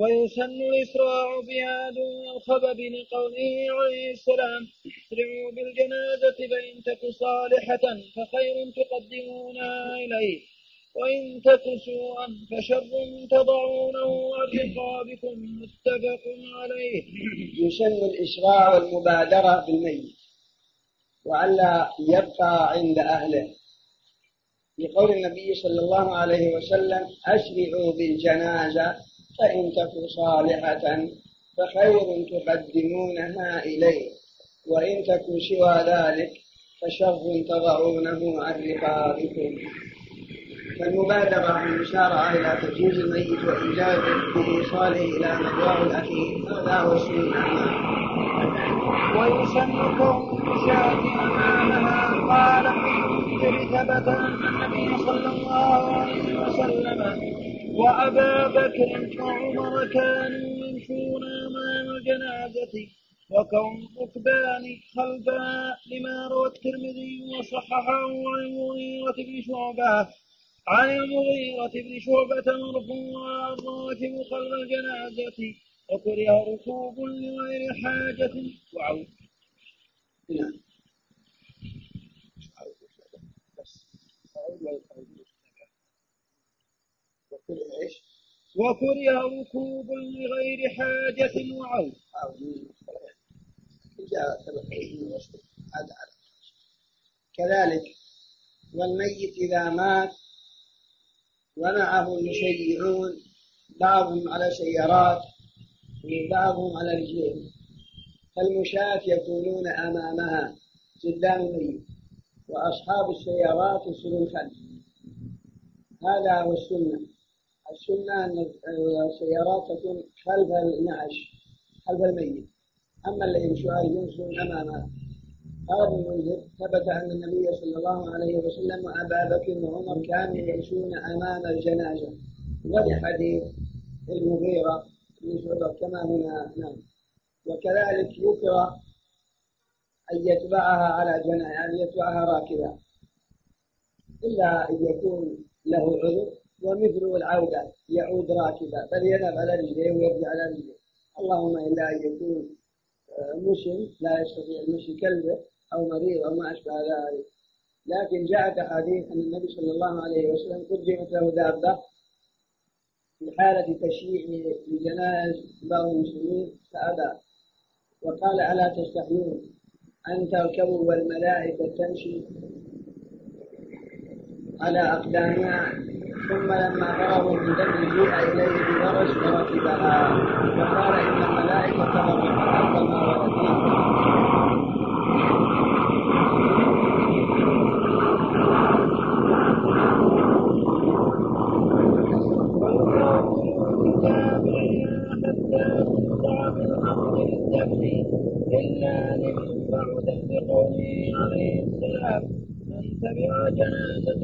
ويسن الإسراع بها دون الخبب لقوله عليه السلام. اسرعوا بالجنازة فإن تك صالحة فخير تقدمونها إليه. وإن تك سوءا فشر تضعونه عن رقابكم متفق عليه. يسن الإسراع والمبادرة بالميت. وألا يبقى عند أهله. لقول النبي صلى الله عليه وسلم أسرعوا بالجنازة فإن تك صالحة فخير تقدمونها إليه. وإن تك سوى ذلك فشر تضعونه عن رقابكم. فالمبادرة المسارعة إلى تجهيز الميت وإنجاز بإيصاله إلى مأواه الأخير هذا هو السنة ويسن كون الشاة أمامها قال ثبت أن النبي صلى الله عليه وسلم وأبا بكر وعمر كانوا يمشون أمام الجنازة وكون الركبان خلفها لما روى الترمذي وصححه عن المغيرة بن شعبة. عن المغيرة بن شعبة مرفوعا الراكب خلف الجنازة وكره ركوب لغير حاجة. وعود نعم؟ وكره ركوب لغير حاجة على كذلك والميت إذا مات ومعه المشيعون بعضهم على سيارات وبعضهم على رجلين فالمشاة يكونون أمامها قدام الميت وأصحاب السيارات يصيرون خلف. هذا هو السنة. السنة أن السيارات تكون خلف النعش خلف الميت. أما اللي يمشون يمشون أمامها قال ابن المنذر ثبت أن النبي صلى الله عليه وسلم وأبا بكر وعمر كانوا يمشون أمام الجنازة. ولحديث المغيرة بن شعبة كما هنا نعم. وكذلك يكره أن يتبعها على جنازة يعني يتبعها راكبا إلا أن يكون له عذر ومثل العودة يعود راكبا. بل يذهب على رجليه ويرجع على رجليه. اللهم إلا أن يكون آه، مشي لا يستطيع المشي كلبه أو مريض أو ما أشبه ذلك. لكن جاءت أحاديث أن النبي صلى الله عليه وسلم قدمت له دابة في حالة تشييع لجنائز بعض المسلمين فأبى. وقال ألا تستحيون أن تركبوا والملائكة تمشي على أقدامها؟ ثم لما فرغوا من دم جيء إليه بفرس وركبها وقال إن الملائكة ترى ما ولديه إلا لمن بعد عليه السلام من تبع جنازة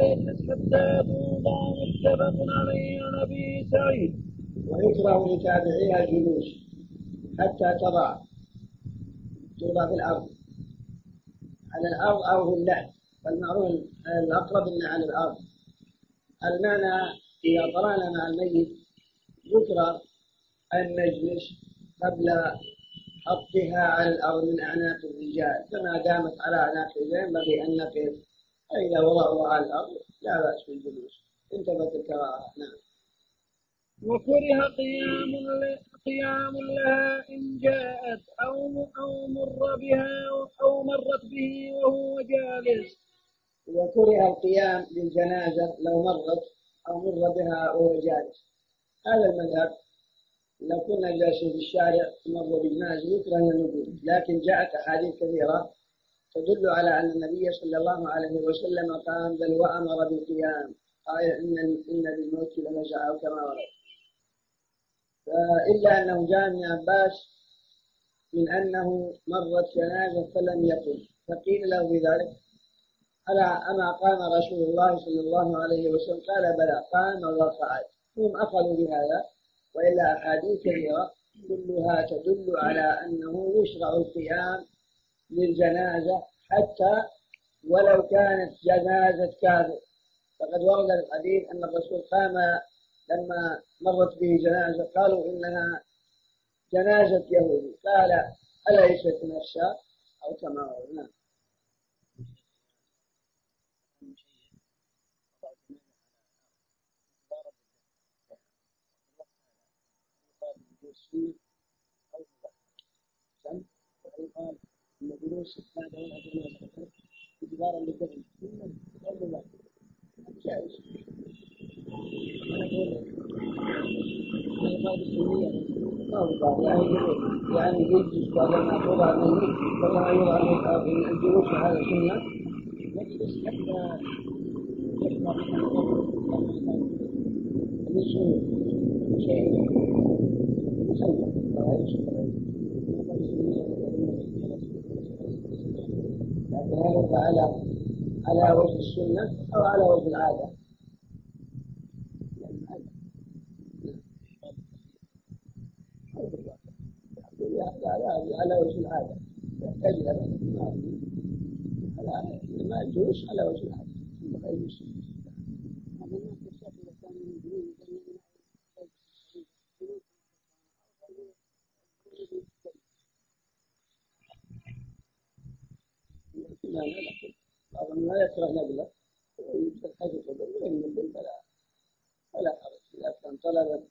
يجلس حتى متفق عليه عن أبي سعيد. ويكره لتابعيها الجلوس حتى تضع توضع في الأرض. على الأرض أو في اللحد فالمعروف الأقرب أنه على الأرض. المعنى إذا طلعنا مع الميت يكره أن نجلس قبل حطها على الأرض من أعناق الرجال. كما دامت على أعناق الرجال ينبغي أن نقف فإذا وضعوا على الأرض لا بأس بالجلوس. انتبهت الكراهة نعم. وكره قيام قيام لها إن جاءت أو أو مر بها أو مرت به وهو جالس. وكره القيام للجنازة لو مرت أو مر بها وهو جالس. هذا المذهب لو كنا جالسين في الشارع مر بالناس يكره النقود لكن جاءت أحاديث كثيرة تدل على أن النبي صلى الله عليه وسلم قام بل وأمر بالقيام. قال إن إن للموت أو كما ورد. إلا أنه جاء من عباس من أنه مرت جنازة فلم يقم. فقيل له بذلك ألا أما قام رسول الله صلى الله عليه وسلم؟ قال بلى قام وقعد. هم أخذوا بهذا وإلا أحاديث كثيرة كلها تدل على أنه يشرع القيام للجنازة حتى ولو كانت جنازة كافر فقد ورد الحديث أن الرسول قام لما مرت به جنازة قالوا إنها جنازة يهودي. قال أليست كما نعم. السنة أو وضع جنازة اجبارا للدفن مباح جائز أنا أقول العقائد السنية ما يعني يعني يجلس بعد ما توضع الميت ولا يوضع الجلوس هذا سنة يجلس حتى يحضر شيء لكن هذا على على وجه السنة أو على وجه العادة. على وجه العادة. يحتاج إلى ما يجوز على وجه العادة غير السنة لا لا بعض لا يكره نقله ويوجد حيث القدر ولم ينقل فلا فلا حرج. اذا كان طلبا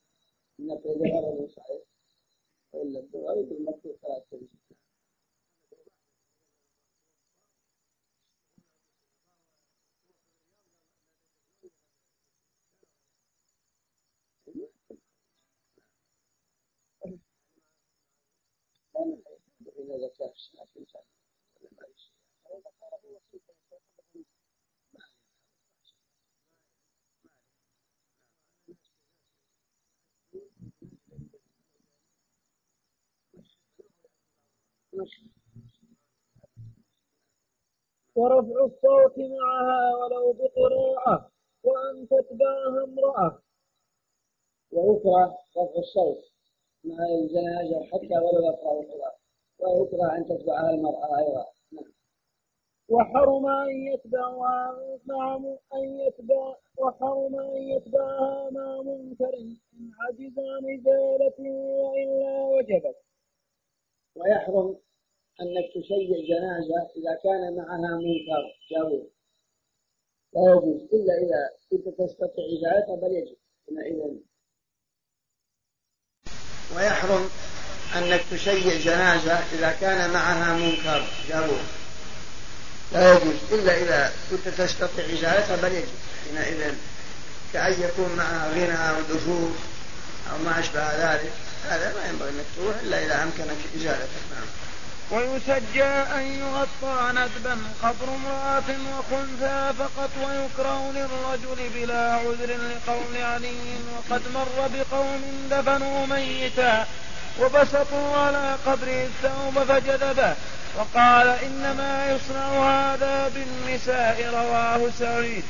النقل لغرض صحيح. وإلا الدعاء بالمكروه فلا تجوز ورفع الصوت معها ولو بقراءة وأن تتبعها امرأة. ويكره رفع الصوت مع الجنازة حتى ولو يقرأ القرآن. ويكره أن تتبعها المرأة أيضا. نعم. وحرم أن يتبعها نعم أن يتبع وحرم أن يتبعها مع منكر إن عجز عن إزالته وإلا وجبت. ويحرم أنك تشيع جنازة إذا كان معها منكر جاوز لا يجوز. إلا إذا كنت تستطيع إزالته بل يجب. حينئذ. ويحرم أنك تشيع جنازة إذا كان معها منكر جاوز لا يجوز. إلا إذا كنت تستطيع إزالته بل يجب. حينئذ. كأن يكون معها غنى أو دفوف أو ما أشبه ذلك. هذا ما ينبغي أنك تروح إلا إذا أمكنك إزالته نعم ويسجى أن يغطى ندبا قبر امرأة وخنثى فقط ويكره للرجل بلا عذر لقول علي وقد مر بقوم دفنوا ميتا وبسطوا على قبره الثوب فجذبه وقال إنما يصنع هذا بالنساء رواه سعيد.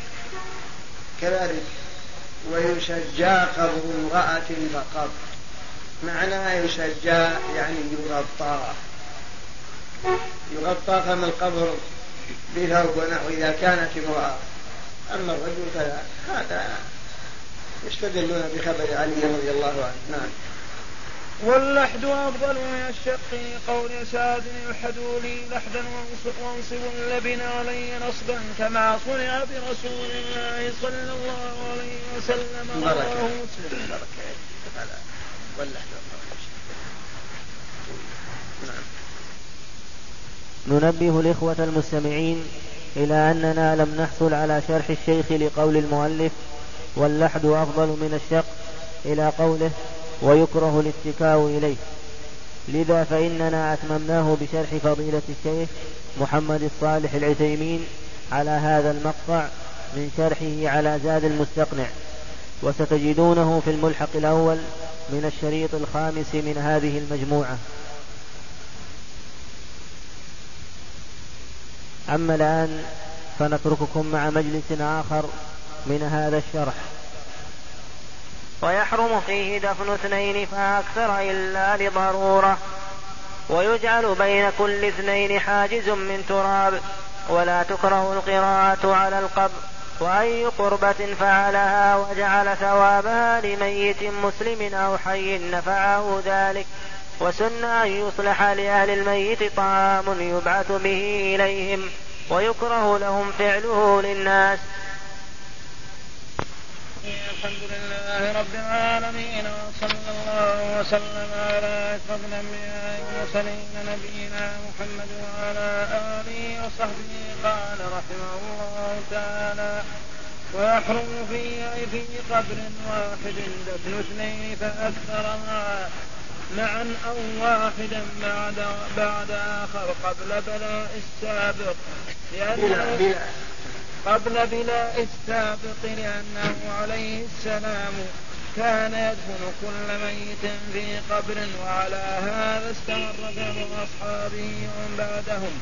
كذلك ويشجى قبر امرأة فقط معنى يشجى يعني يغطى. يغطى فم القبر بثوب ونحو إذا كانت امرأة. أما الرجل فلا. هذا يستدلون بخبر علي رضي الله عنه. نعم. واللحد أفضل من الشق قول سعد يلحدوا لي لحدا وانصب اللبن علي نصبا كما صنع برسول الله صلى الله عليه وسلم. رواه مسلم. بركة. ننبه الإخوة المستمعين إلى أننا لم نحصل على شرح الشيخ لقول المؤلف واللحد أفضل من الشق إلى قوله ويكره الاتكاء إليه. لذا فإننا أتممناه بشرح فضيلة الشيخ محمد الصالح العثيمين على هذا المقطع من شرحه على زاد المستقنع. وستجدونه في الملحق الأول من الشريط الخامس من هذه المجموعة. أما الآن فنترككم مع مجلس آخر من هذا الشرح. ويحرم فيه دفن اثنين فأكثر إلا لضرورة. ويجعل بين كل اثنين حاجز من تراب. ولا تكره القراءة على القبر. وأي قربة فعلها وجعل ثوابها لميت مسلم أو حي نفعه ذلك. وسن أن يصلح لأهل الميت طعام يبعث به إليهم ويكره لهم فعله للناس. الحمد لله رب العالمين وصلى الله وسلم على أشرف الأنبياء والمرسلين نبينا محمد وعلى آله وصحبه. قال رحمه الله تعالى ويحرم في في قبر واحد دفن اثنين فأكثر معا معا أو واحدا بعد بعد آخر قبل بلاء السابق. لأنه قبل بلاء السابق لأنه عليه السلام كان يدفن كل ميت في قبر وعلى هذا استمر فعل أصحابه ومن بعدهم.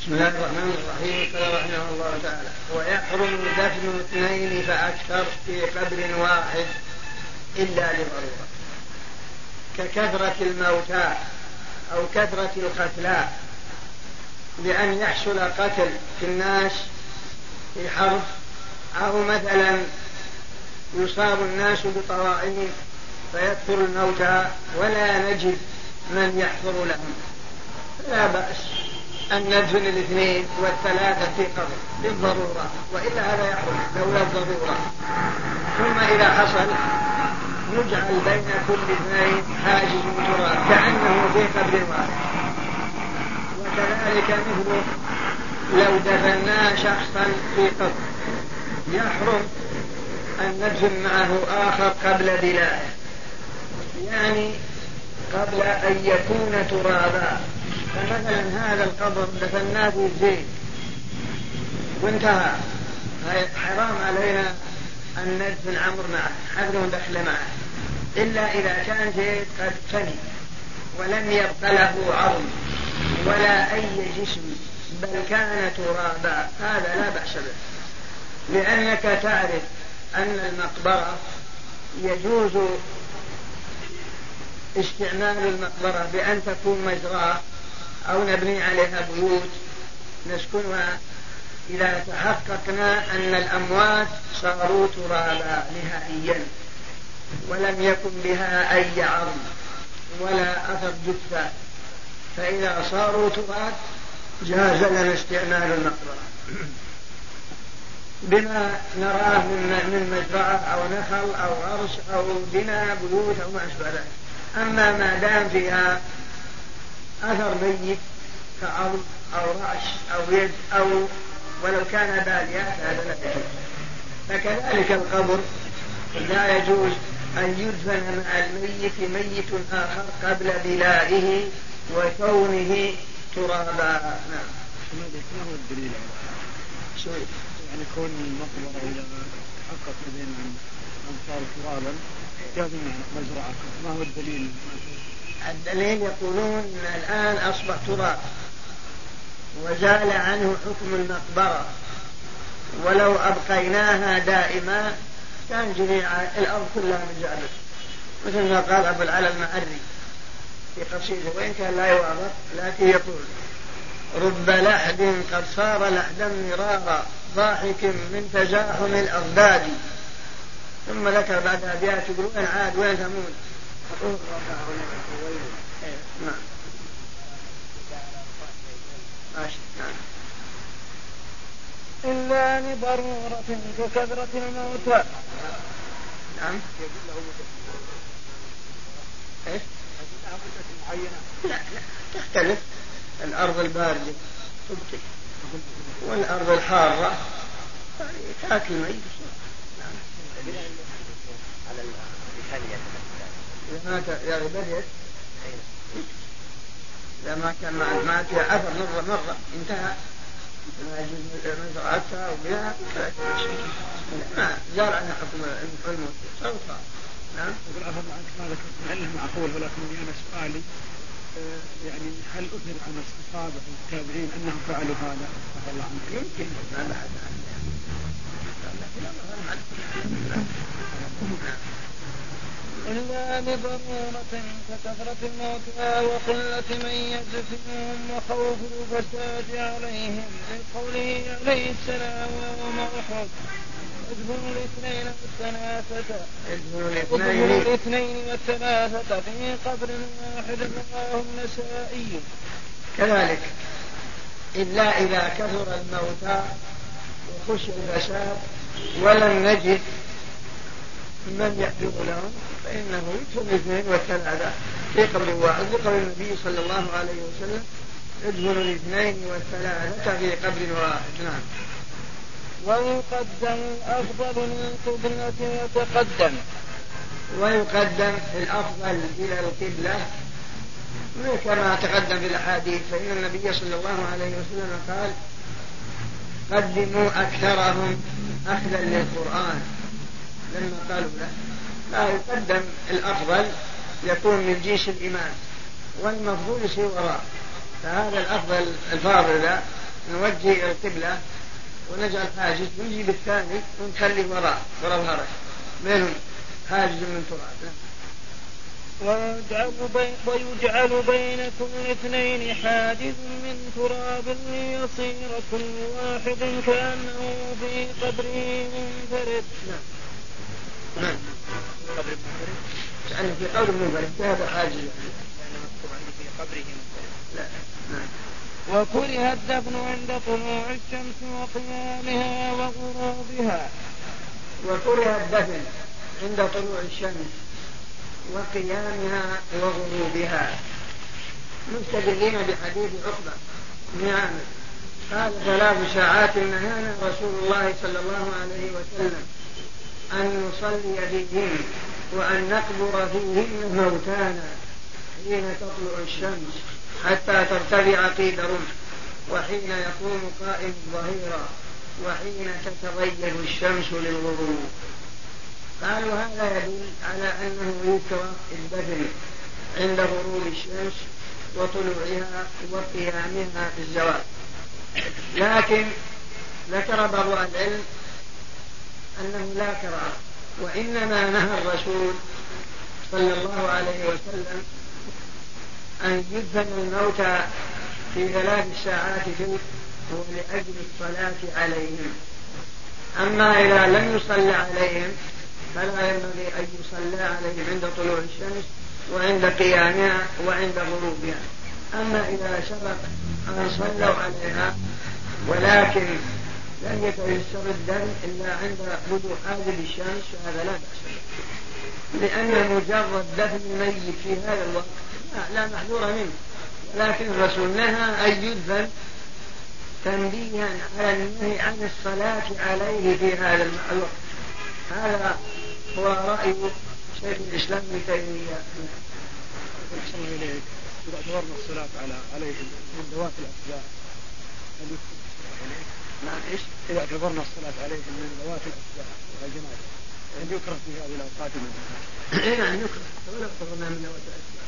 بسم الله الرحمن الرحيم. قال رحمه الله تعالى ويحرم دفن اثنين فأكثر في قبر واحد إلا لضرورة. ككثرة الموتى أو كثرة القتلى بأن يحصل قتل في الناس في حرب أو مثلا يصاب الناس بطوائف فيكثر الموتى ولا نجد من يحفر لهم. لا بأس أن ندفن الاثنين والثلاثة في قبر للضرورة وإلا هذا يحرم لولا الضرورة. ثم إذا حصل نجعل بين كل اثنين حاجز تراب كأنه في قبر واحد. وكذلك مثل لو دفنا شخصا في قبر يحرم أن ندفن معه آخر قبل بلائه يعني قبل أن يكون ترابا. فمثلا هذا القبر دفناه في زين وانتهى حرام علينا أن ندفن عمر معه حفظ دخل معه. إلا إذا كان زيد قد فني ولم يبق له عظم ولا أي جسم. بل كان ترابا. هذا لا بأس به. لأنك تعرف أن المقبرة يجوز استعمال المقبرة بأن تكون مزرعة أو نبني عليها بيوت. نسكنها إذا تحققنا أن الأموات صاروا ترابا نهائيا. ولم يكن بها أي عظم ولا أثر جثة. فإذا صاروا تراب جاز لنا استعمال المقبرة بما نراه من من مزرعة أو نخل أو عرش أو بناء بيوت أو ما أشبه ذلك. أما ما دام فيها أثر ميت كعظم أو رأس أو يد أو ولو كان باليا فهذا لا يجوز. فكذلك القبر لا يجوز أن يدفن مع الميت ميت آخر قبل بلائه وكونه ترابا نعم. ما هو الدليل؟ على يعني كون المقبرة إذا تحقق بين من صار ترابا لازم مزرعة. ما هو الدليل؟ الدليل يقولون الآن أصبح تراب. وزال عنه حكم المقبرة. ولو أبقيناها دائما كان جميع الأرض كلها من جعبه مثل ما قال أبو العلا المعري. في قصيدة وإن كان لا يوافق لكن يقول رب لحد قد صار لحدا مرارا ضاحك من تزاحم الأضداد ثم ذكر بعد أبيات يقول وين عاد وين ثمود؟ نعم. نعم. إلا لضرورة ككثرة الموتى. نعم. إيش؟ لا لا تختلف. الأرض الباردة تبطئ والأرض الحارة تأكل ميت على إذا إذا ما كان ما فيها أثر مرة مرة. انتهى. مزرعتها وبها. ما عنها حكم الموت. سوف نعم. يقول عفوا عنك ما ذكرت معله معقول ولكن أنا سؤالي آه، يعني هل أثر عن الصحابه والتابعين أنهم فعلوا هذا؟ رضي الله. عنك؟ يمكن ما بعد إلا لضرورة ككثرة الموتى وقلة من يدفنهم وخوف الفساد عليهم لقوله عليه السلام يوم أحد ادخلوا الاثنين والثلاثة ادخلوا الاثنين والثلاثة في قبر واحد رواه النسائي كذلك إلا إذا كثر الموتى وخشي الفساد ولم نجد من يحفظ لهم فإنه يدخل الاثنين والثلاثة. في قبر واحد لقول النبي صلى الله عليه وسلم ادخلوا الاثنين والثلاثة في قبر واحد. نعم. ويقدم الأفضل للقبلة ويتقدم ويقدم الأفضل إلى القبلة كما تقدم في الأحاديث فإن النبي صلى الله عليه وسلم قال قدموا أكثرهم أخذا للقرآن. لما قالوا له لا يقدم الأفضل يكون من جيش الإمام والمفضول يصير وراء. فهذا الأفضل الفاضل نوجه القبلة ونجعل حاجز ونجيب الثاني ونخلي وراء وراء الهرج بينهم حاجز من تراب. ويجعل بين, ويجعل بين كل اثنين حاجز من تراب ليصير كل واحد كأنه في قبره منفرد. نعم. نعم قبر منفرد؟ يعني في قبر منفرد هذا حاجز؟ يعني مكتوب في قبره منفرد. لا نعم. وكره الدفن عند طلوع الشمس وقيامها وغروبها. وكره الدفن عند طلوع الشمس وقيامها وغروبها. مستدلين بحديث عقبة نعم قال ثلاث ساعات نهانا رسول الله صلى الله عليه وسلم أن نصلي فيهن وأن نقبر فيهن موتانا حين تطلع الشمس. حتى ترتفع قيد رمح وحين يقوم قائم ظهيرا وحين تتغير الشمس للغروب. قالوا هذا يدل على أنه يكره الدفن عند غروب الشمس وطلوعها وقيامها في الزوال. لكن ذكر بعض العلم أنه لا كراهة وإنما نهى الرسول صلى الله عليه وسلم أن يدفن الموتى في ثلاث ساعات هو لأجل الصلاة عليهم. أما إذا لم يصلى عليهم فلا ينبغي أن يصلى عليهم عند طلوع الشمس وعند قيامها وعند غروبها. أما إذا سبق أن صلوا عليها ولكن لم يتيسر الدم إلا عند بدو حاجب الشمس فهذا لا بأس لأن مجرد دفن الميت في هذا الوقت لا محذور منه. لكن الرسول نهى أن يدفن تنبيها على النهي عن الصلاة عليه في هذا الوقت هذا هو رأي شيخ الإسلام ابن تيمية. أحسن إليك إذا اعتبرنا الصلاة على عليهم من ذوات الأسباب نعم إيش؟ إذا اعتبرنا الصلاة عليهم من ذوات الأسباب والجنازة هل يكره في هذه الأوقات؟ من اي نعم يكره. ولو اعتبرنا من ذوات الأسباب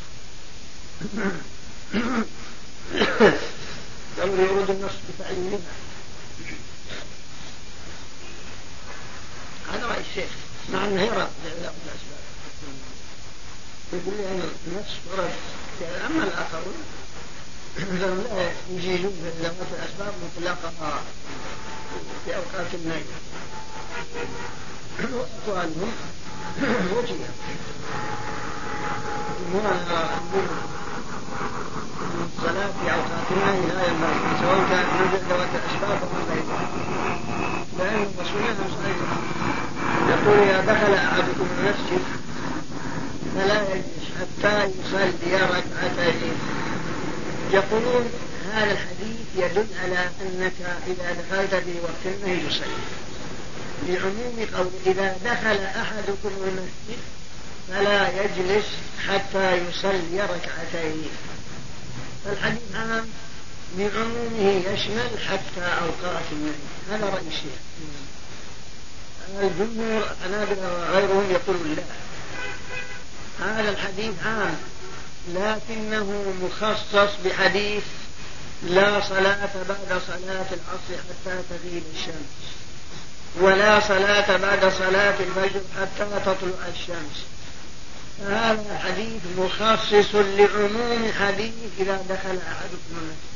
الأمر يورد النص بتعيينها هذا رأي الشيخ. مع أنه يرى. الأسباب يقول لي أن النص ورد أما الآخرون فهم لا يجيزون ذوات الأسباب مطلقها في أوقات النيل وأقوالهم وجهة الصلاة في أوقات النهي لا ينبغي سواء كان من ذوات الأسباب أو غيرها لأن الرسول يقول إذا دخل أحدكم المسجد فلا يجلس حتى يصلي ركعتين. يقولون هذا الحديث يدل على أنك إذا دخلت في وقت النهي تصلي لعموم قول إذا دخل أحدكم المسجد فلا يجلس حتى يصلي ركعتين. فالحديث عام بعمومه يشمل حتى أوقات النهي هذا رأي الشيخ. الجمهور الحنابلة وغيرهم يقولون لا. هذا الحديث عام لكنه مخصص بحديث لا صلاة بعد صلاة العصر حتى تغيب الشمس ولا صلاة بعد صلاة الفجر حتى تطلع الشمس. هذا الحديث مخصص لعموم حديث إذا دخل أحدكم المسجد.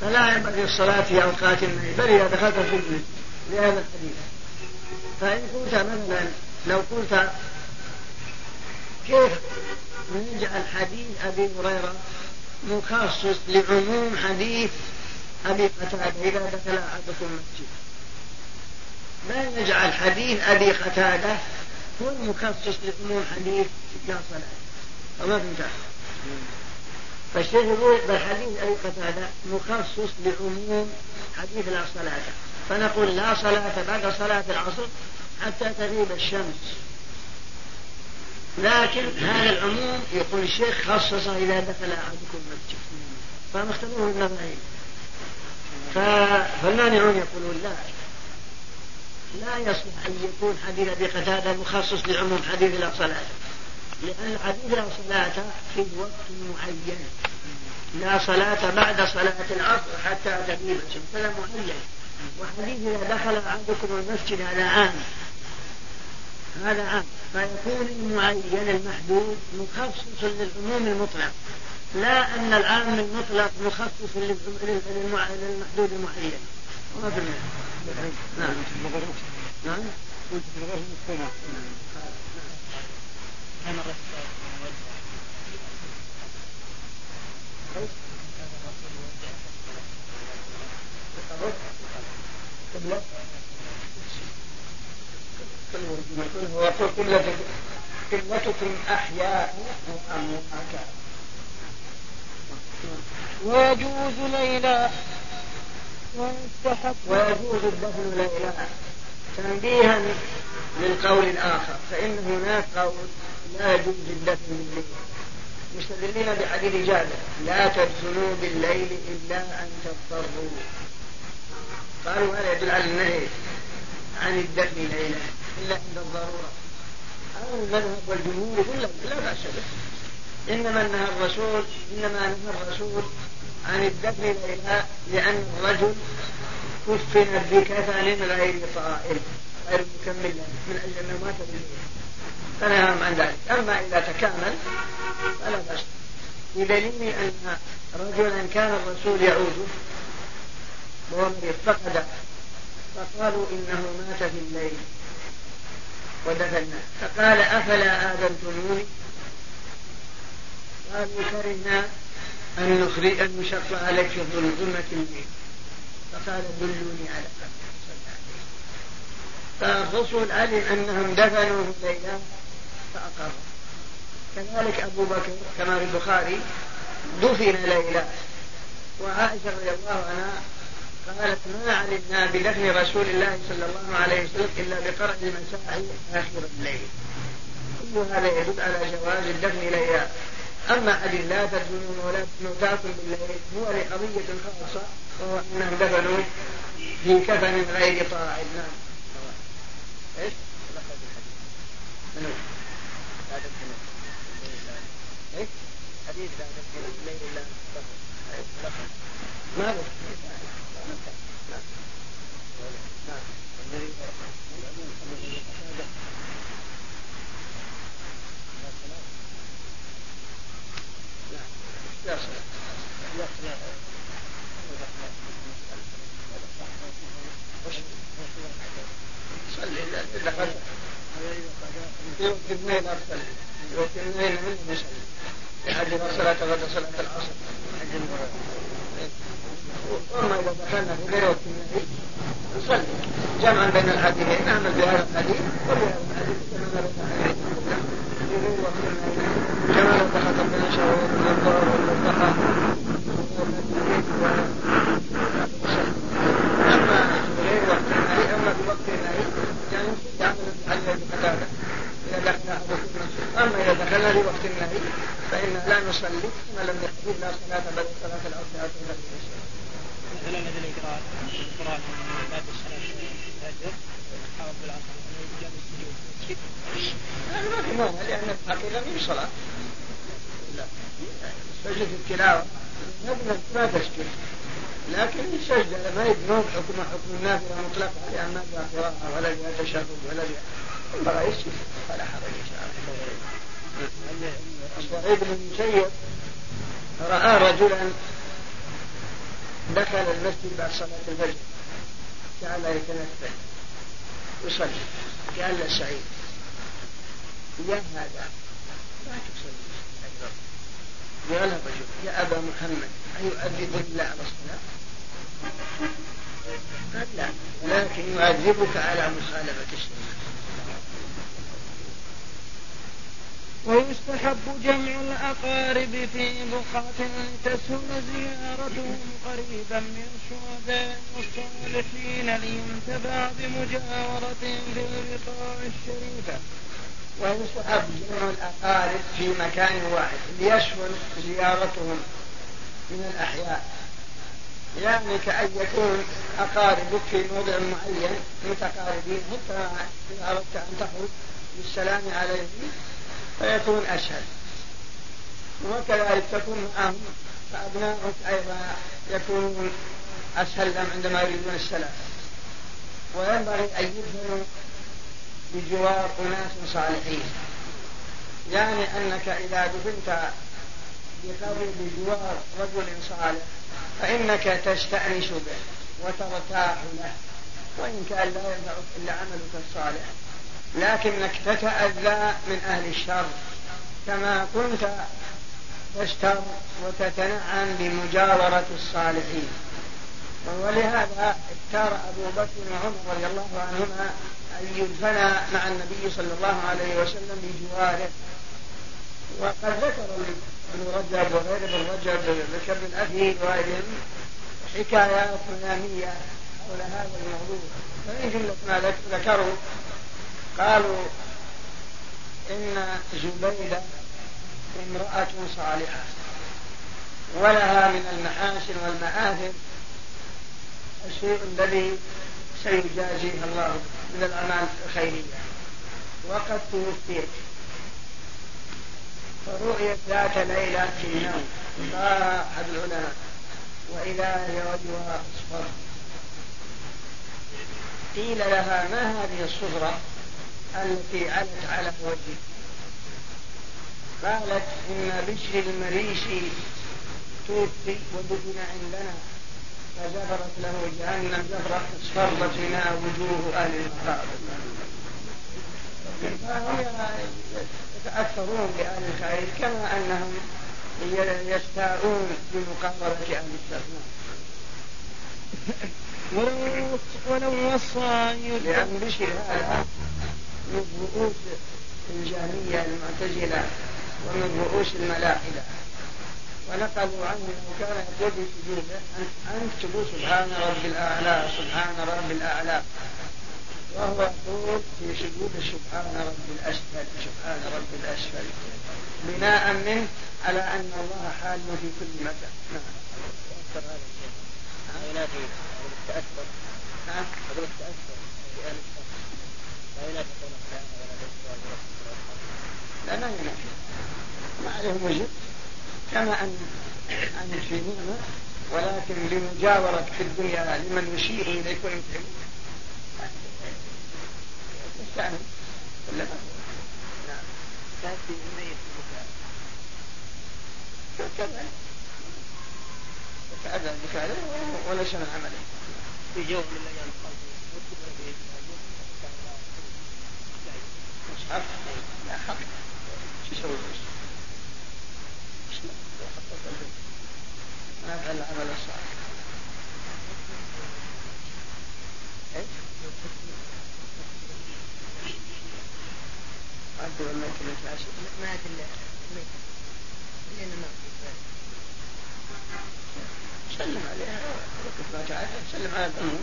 فلا ينبغي الصلاة في أوقات النهي بل إذا دخلت في المسجد لهذا الحديث. فإن قلت مثلا لو قلت كيف نجعل حديث أبي هريرة مخصص لعموم حديث أبي قتادة إذا دخل أحدكم المسجد؟ ما نجعل حديث أبي قتادة هو المخصص لعموم حديث لا صلاة. وما فهمت فالشيخ يقول بل حديث أبي قتادة مخصص لعموم حديث لا صلاة. فنقول لا صلاة بعد صلاة العصر حتى تغيب الشمس. لكن هذا العموم يقول الشيخ خصصه إذا دخل أحدكم المسجد. فمختلفون النظرين. فالمانعون يقولون لا؟ لا يصلح أن يكون حديث أبي قتادة مخصص لعموم حديث لا صلاة لأن حديث لا صلاة في وقت معين لا صلاة بعد صلاة العصر حتى تغيب الشمس. هذا معين. وحديث إذا دخل أحدكم المسجد هذا عام. هذا عام. فيكون المعين المحدود مخصص للعموم المطلق. لا أن العام المطلق مخصص للمحدود المعين. وما في نعم نعم قبل ويقول قبلتكم أحياء وأمواتا ويجوز ليلا ويجوز الدفن ليلا تنبيها للقول الآخر فإن هناك قول لا يجوز الدفن بالليل مستدلين بحديث جابر لا تدخلوا بالليل إلا أن تضطروا. قالوا هذا يدل على النهي عن الدفن ليلا إلا عند الضرورة أو المذهب والجمهور لك لا بأس به إنما نهى الرسول إنما نهى الرسول عن الدفن ليلا لأن الرجل كفن بكفن غير طائل غير مكمل من أجل أنه مات بالليل فنهاهم عن ذلك. أما إذا تكامل فلا بأس. بدليل أن رجلا كان الرسول يعوده وهو فقد فقالوا إنه مات في الليل ودفناه. فقال أفلا آذنتموني؟ قالوا كرهنا. أن نخرج أن نشق عليك في ظلمة الليل فقال دلوني على قبر فالرسول علم أنهم دفنوه ليلا فأقر كذلك أبو بكر كما في البخاري دفن ليلا وعائشة رضي الله عنها قالت ما علمنا بدفن رسول الله صلى الله عليه وسلم إلا بقرأ المساحي آخر الليل. كل هذا يدل على جواز الدفن ليلا أما حديث لا تدفنون ولا تاكل بالليل هو لقضية خاصة وهو أنهم دفنوا في كفن غير طاعن نعم. إيش؟ من هو؟ لا تدفنون إيش؟ حديث لا تدفنون بالليل الا ما لا صلي إذا دخلت في وقت اثنين أرسل في وقت اثنين من نصلي لحد صلاة غدا صلاة العصر واما اذا نصلي جمعا بين الحديثين نعمل بهذا الحديث وبهذا الحديث كما بين في غير وقت النهي كما لو دخلت بين شهور من الظهر والمرتقى اما في غير وقت النهي اما في وقت النهي يعني يعمل الحديث بقتاده اذا دخل احدكم في وقت النهي فإنا لا نصلي ما لم يحدث لا صلاة بل صلاة العصر أو صلاة العشاء. مثلا مثل القراءة القرآن بعد صلاة الفجر حاول بالعصر في هذا ما في مانع لأن الحقيقة مش صلاة. لا سجد التلاوة ما تسجد لكن السجدة ما يبنون حكم حكم النافلة مطلقة لأن ما فيها قراءة ولا فيها تشهد ولا فيها ينبغي يسجد فلا حرج إن شاء الله. سعيد بن المسيب رأى رجلا دخل المسجد بعد صلاة الفجر. جعل يتنفل. يصلي. قال له سعيد. يا هذا. لا تصلي. قال الرجل يا أبا محمد. أيؤدب الله على الصلاة؟ قال لا. ولكن يعذبك على مخالفة السنة. ويستحب جمع الأقارب في بقعة تسهل زيارتهم قريبا من الشهداء والصالحين لينتفع بمجاورتهم في البقاع الشريفة. ويستحب جمع الأقارب في مكان واحد ليسهل زيارتهم من الأحياء يعني كأن يكون أقاربك في موضع معين متقاربين حتى إذا أردت أن تخرج بالسلام عليهم فيكون أسهل وكذلك تكون معهم فأبناؤك أيضا يكونون أسهل لهم عندما يريدون السلام. وينبغي أن يدخلوا بجوار أناس صالحين. يعني أنك إذا دفنت بقبر بجوار رجل صالح فإنك تستأنس به وترتاح له. وإن كان لا ينفعك إلا عملك الصالح. لكنك تتأذى من أهل الشر كما كنت تشتر وتتنعم بمجاورة الصالحين. ولهذا اختار أبو بكر وعمر رضي الله عنهما أن يدفن مع النبي صلى الله عليه وسلم بجواره. وقد ذكر ابن رجب وغير ابن رجب ذكر ابن أبي وغيرهم حكايات منامية حول هذا الموضوع. فمن جملة ما ذكروا قالوا إن زبيدة امرأة صالحة ولها من المحاسن والمآثر الشيء الذي سيجازيها الله من الأعمال الخيرية. وقد توفيت. فرؤيت ذات ليلة في النوم قال أحد العلماء وإذا وجهها أصفر قيل لها ما هذه الصفرة؟ التي علت على وجهك قالت إن بشر المريشي توفي ودفن عندنا. فزفرت له جهنم زفرة اصفرت منها وجوه أهل المقابر فهم يتأثرون بأهل الخير كما أنهم يستاءون بمقابلة أهل الشر ولو ولو وصى لأن بشر هذا من رؤوس الجهمية المعتزلة ومن رؤوس الملائكة. ونقلوا عنه إنه كان يقول في سجوده أنت تقول سبحان رب الأعلى سبحان رب الأعلى. وهو يقول في سجود سبحان رب الأسفل سبحان رب الأسفل. بناء منه على أن الله حال في كل مكان. نعم. هؤلاء في الشر هؤلاء يقولون لا ما ما عليهم وجه. كما أن أن في نعمة ولكن لمجاورة في الدنيا لمن يشير إليك ويتعب يستعمل ولا ما تأتي إليه كذا. يتأذى بفعله ولا من عمله. في يوم من الأيام مصحف لا حق شو يسوي ما يفعل العمل الصالح أنت لما يكون الفاسد ما سلم عليها ما تعرف سلم على الأمور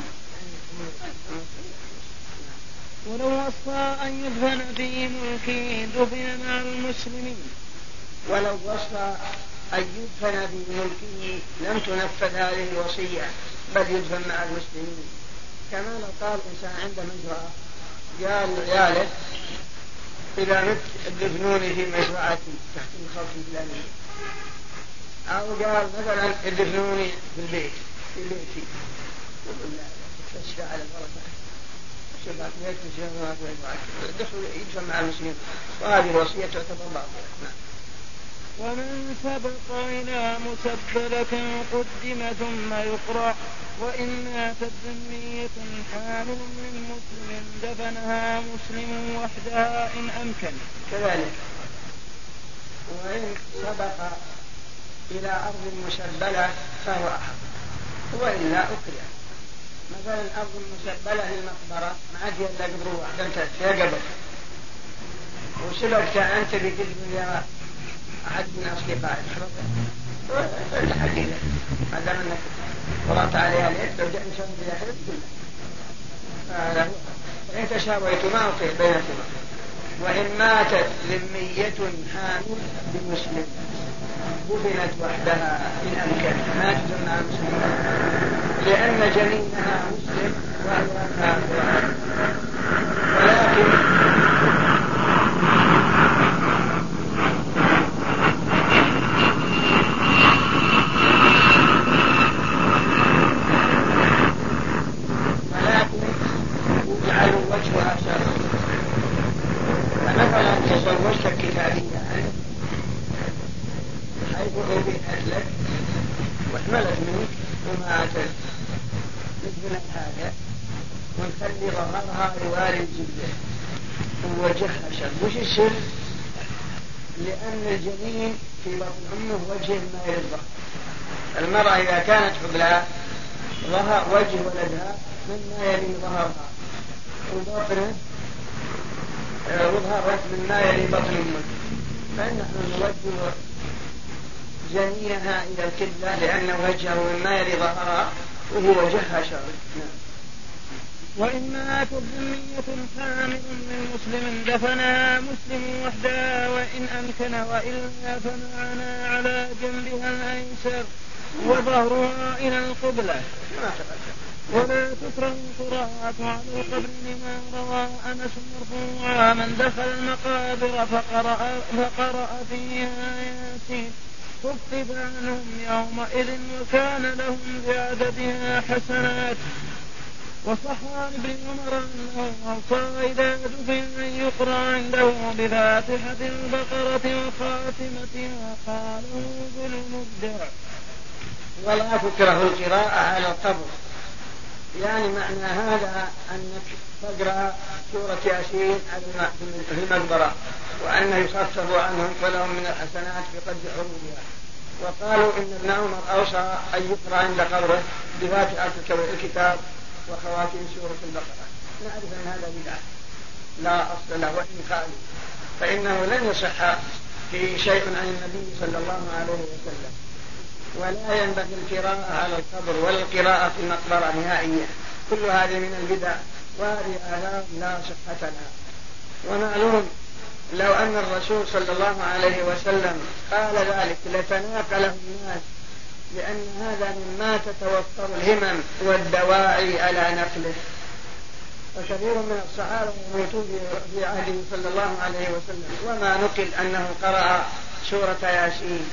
ولو وصى أن يدفن في ملكه دفن مع المسلمين. ولو وصى أن يدفن في ملكه لم تنفذ هذه الوصية بل يدفن مع المسلمين. كما لو قال إنسان عنده مزرعة قال لعياله إذا مت ادفنوني في مزرعتي تحت الخوف الفلانية أو قال مثلا ادفنوني في البيت في بيتي. تستشفى على البركة. مع المسلمين. وهذه الوصية تعتبر باطلة. نعم. ومن سبق إلى مسبلة قدم ثم يقرأ وإن ماتت ذمية حامل من مسلم دفنها مسلم وحدها إن أمكن. كذلك. وإن سبق إلى أرض مسبلة فهو أحق. وإلا أكره. مثلا الأرض المسبلة للمقبرة ما عاد إلا قبر واحد أنت فيها قبر وسبقت أنت بقدم يا أحد من الحقيقة ما دام أنك قرأت عليها ليل لو جاء إنسان بيحب فإن تشاويتما أطيع بينكما. وإن ماتت ذمية حامل بمسلم. دفنت وحدها إن أمكن ما تجمع مسلم لأن جنينها مسلم وهي كافرة ولكن السر لأن الجنين في بطن أمه وجه ما يرضى المرأة إذا كانت حبلى ظهر وجه ولدها مما يلي ظهرها وبطنه وظهرت مما يلي بطن أمه فنحن نوجه جنينها إلى الكبلة لأن وجهه مما يلي ظهرها وهو وجهها شر ذمية حامل من مسلم دفنها مسلم وحدها وإن أمكن وإلا فمعنا على جنبها الأيسر وظهرها إلى القبلة. ولا تكره القراءة على القبر لما روى أنس مرفوعا من دخل المقابر فقرأ, فقرأ فيها ياسين كتب عنهم يومئذ وكان لهم بعددها حسنات وصح عن ابن عمر انه اوصى اذا دفن ان يقرأ عنده بفاتحه البقرة وخاتمتها قاله ابن المبدع. ولا تكره القراءة على القبر يعني معنى هذا أنك تقرأ سورة ياسين في المقبرة وأنه يخفف عنهم فلهم من الحسنات بقدر حروبها وقالوا إن ابن عمر أوصى أن يقرأ عند قبره بفاتحة الكتاب وخواتيم سورة البقرة. نعرف أن هذا بدعة. لا أصل له وإن قالوا فإنه لن يصح في شيء عن النبي صلى الله عليه وسلم. ولا ينبغي القراءة على القبر ولا القراءة في المقبرة نهائيا كل هذه من البدع. وهذه آثار لا صحة لها. ومعلوم لو أن الرسول صلى الله عليه وسلم قال ذلك لتناقله الناس لأن هذا مما تتوفر الهمم والدواعي على نقله. وكثير من الصحابة يموتون في عهده صلى الله عليه وسلم. وما نقل أنه قرأ سورة ياسين.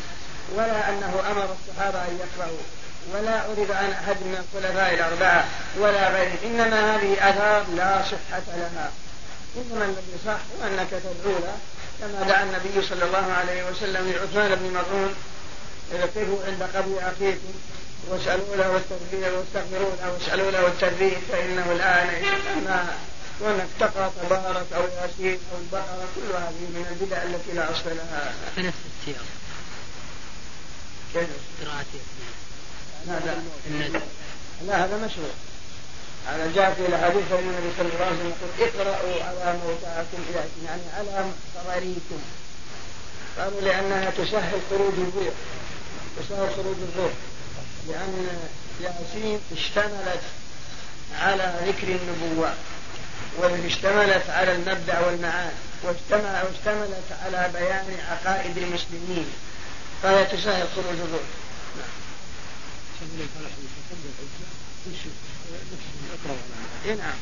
ولا أنه أمر الصحابة أن يقرأوا ولا عرف عن أحد من الخلفاء الأربعة ولا غيره إنما هذه آثار لا صحة لها إنما الذي صح وأنك تدعو له كما دعا النبي صلى الله عليه وسلم لعثمان بن مظعون قفوا عند قبر أخيكم واسألوا له التربية واستغفروا له واسألوا له التربية فإنه الآن ما وانك تقرا تبارك أو ياسين أو البقره كل هذه من البدع التي لا أصل لها. نفس السياق. لا هذا مشروع. هذا جاء في الحديث أن النبي صلى الله عليه وسلم يقول اقرأوا على موتاكم يعني على قراريكم قالوا لأنها تسهل خروج الروح تسهل خروج الروح لأن ياسين اشتملت على ذكر النبوة واشتملت على المبدأ والمعاد واشتملت على بيان عقائد المسلمين. فهي تسهل خروج الروح نعم. نعم.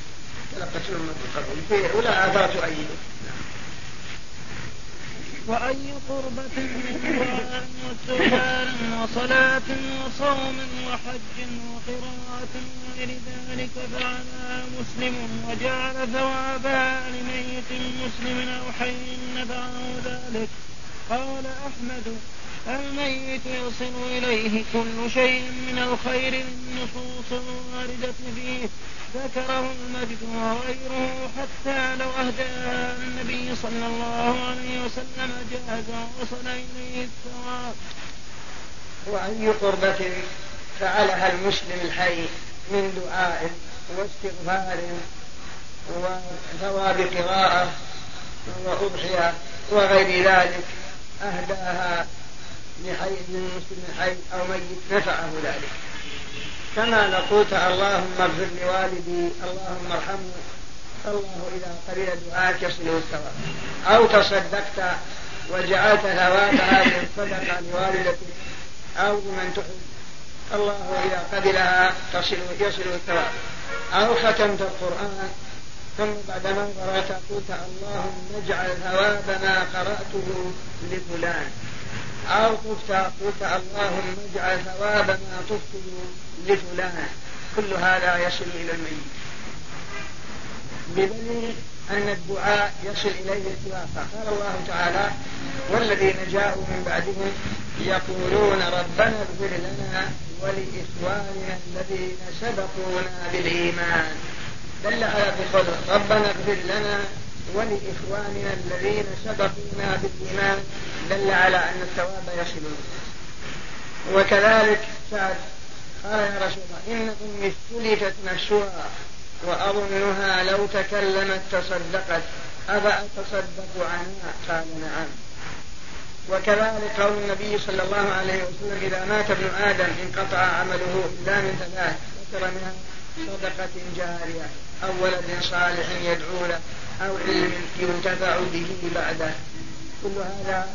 ولا آثار تؤيده وأي قربة من دعاء وسؤال وصلاة وصوم وحج وقراءة وغير ذلك فعلى مسلم وجعل ثوابها لميت مسلم أو حي نفعه ذلك. قال أحمد الميت يصل إليه كل شيء من الخير النصوص الواردة فيه. ذكره المجد وغيره حتى لو أهدى النبي صلى الله عليه وسلم جاز وصل إليه الثواب وأي قربة فعلها المسلم الحي من دعاء واستغفار وثواب قراءة وأضحية وغير ذلك أهداها لحي من مسلم حي أو ميت نفعه ذلك. كما نقول اللهم اغفر لوالدي اللهم ارحمه الله إذا قبل دعاءك يصله الثواب أو تصدقت وجعلت ثواب هذه الصدقة لوالدتك أو لمن تحب الله إذا قبلها تصل يصل الثواب. أو ختمت القرآن ثم بعدما قرأت قلت اللهم اجعل ثواب ما قرأته لفلان. أو طفت قلت اللهم اجعل ثواب ما طفت لفلان. كل هذا يصل إلى الميت. بدليل أن الدعاء يصل إليه اتفاقا قال الله تعالى والذين جاءوا من بعدهم يقولون ربنا اغفر لنا ولإخواننا الذين سبقونا بالإيمان. دل على بقوله ربنا اغفر لنا ولإخواننا الذين سبقونا بالإيمان دل على أن الثواب يصل وكذلك سعد قال يا رسول الله إن أمي استلفت نفسها وأظنها لو تكلمت تصدقت أفأتصدق عنها؟ قال نعم. وكذلك قول النبي صلى الله عليه وسلم إذا مات ابن آدم انقطع عمله إلا من ثلاث ذكر منها صدقة جارية أو ولد صالح يدعو له. أو علم ينتفع به بعده. كل هذا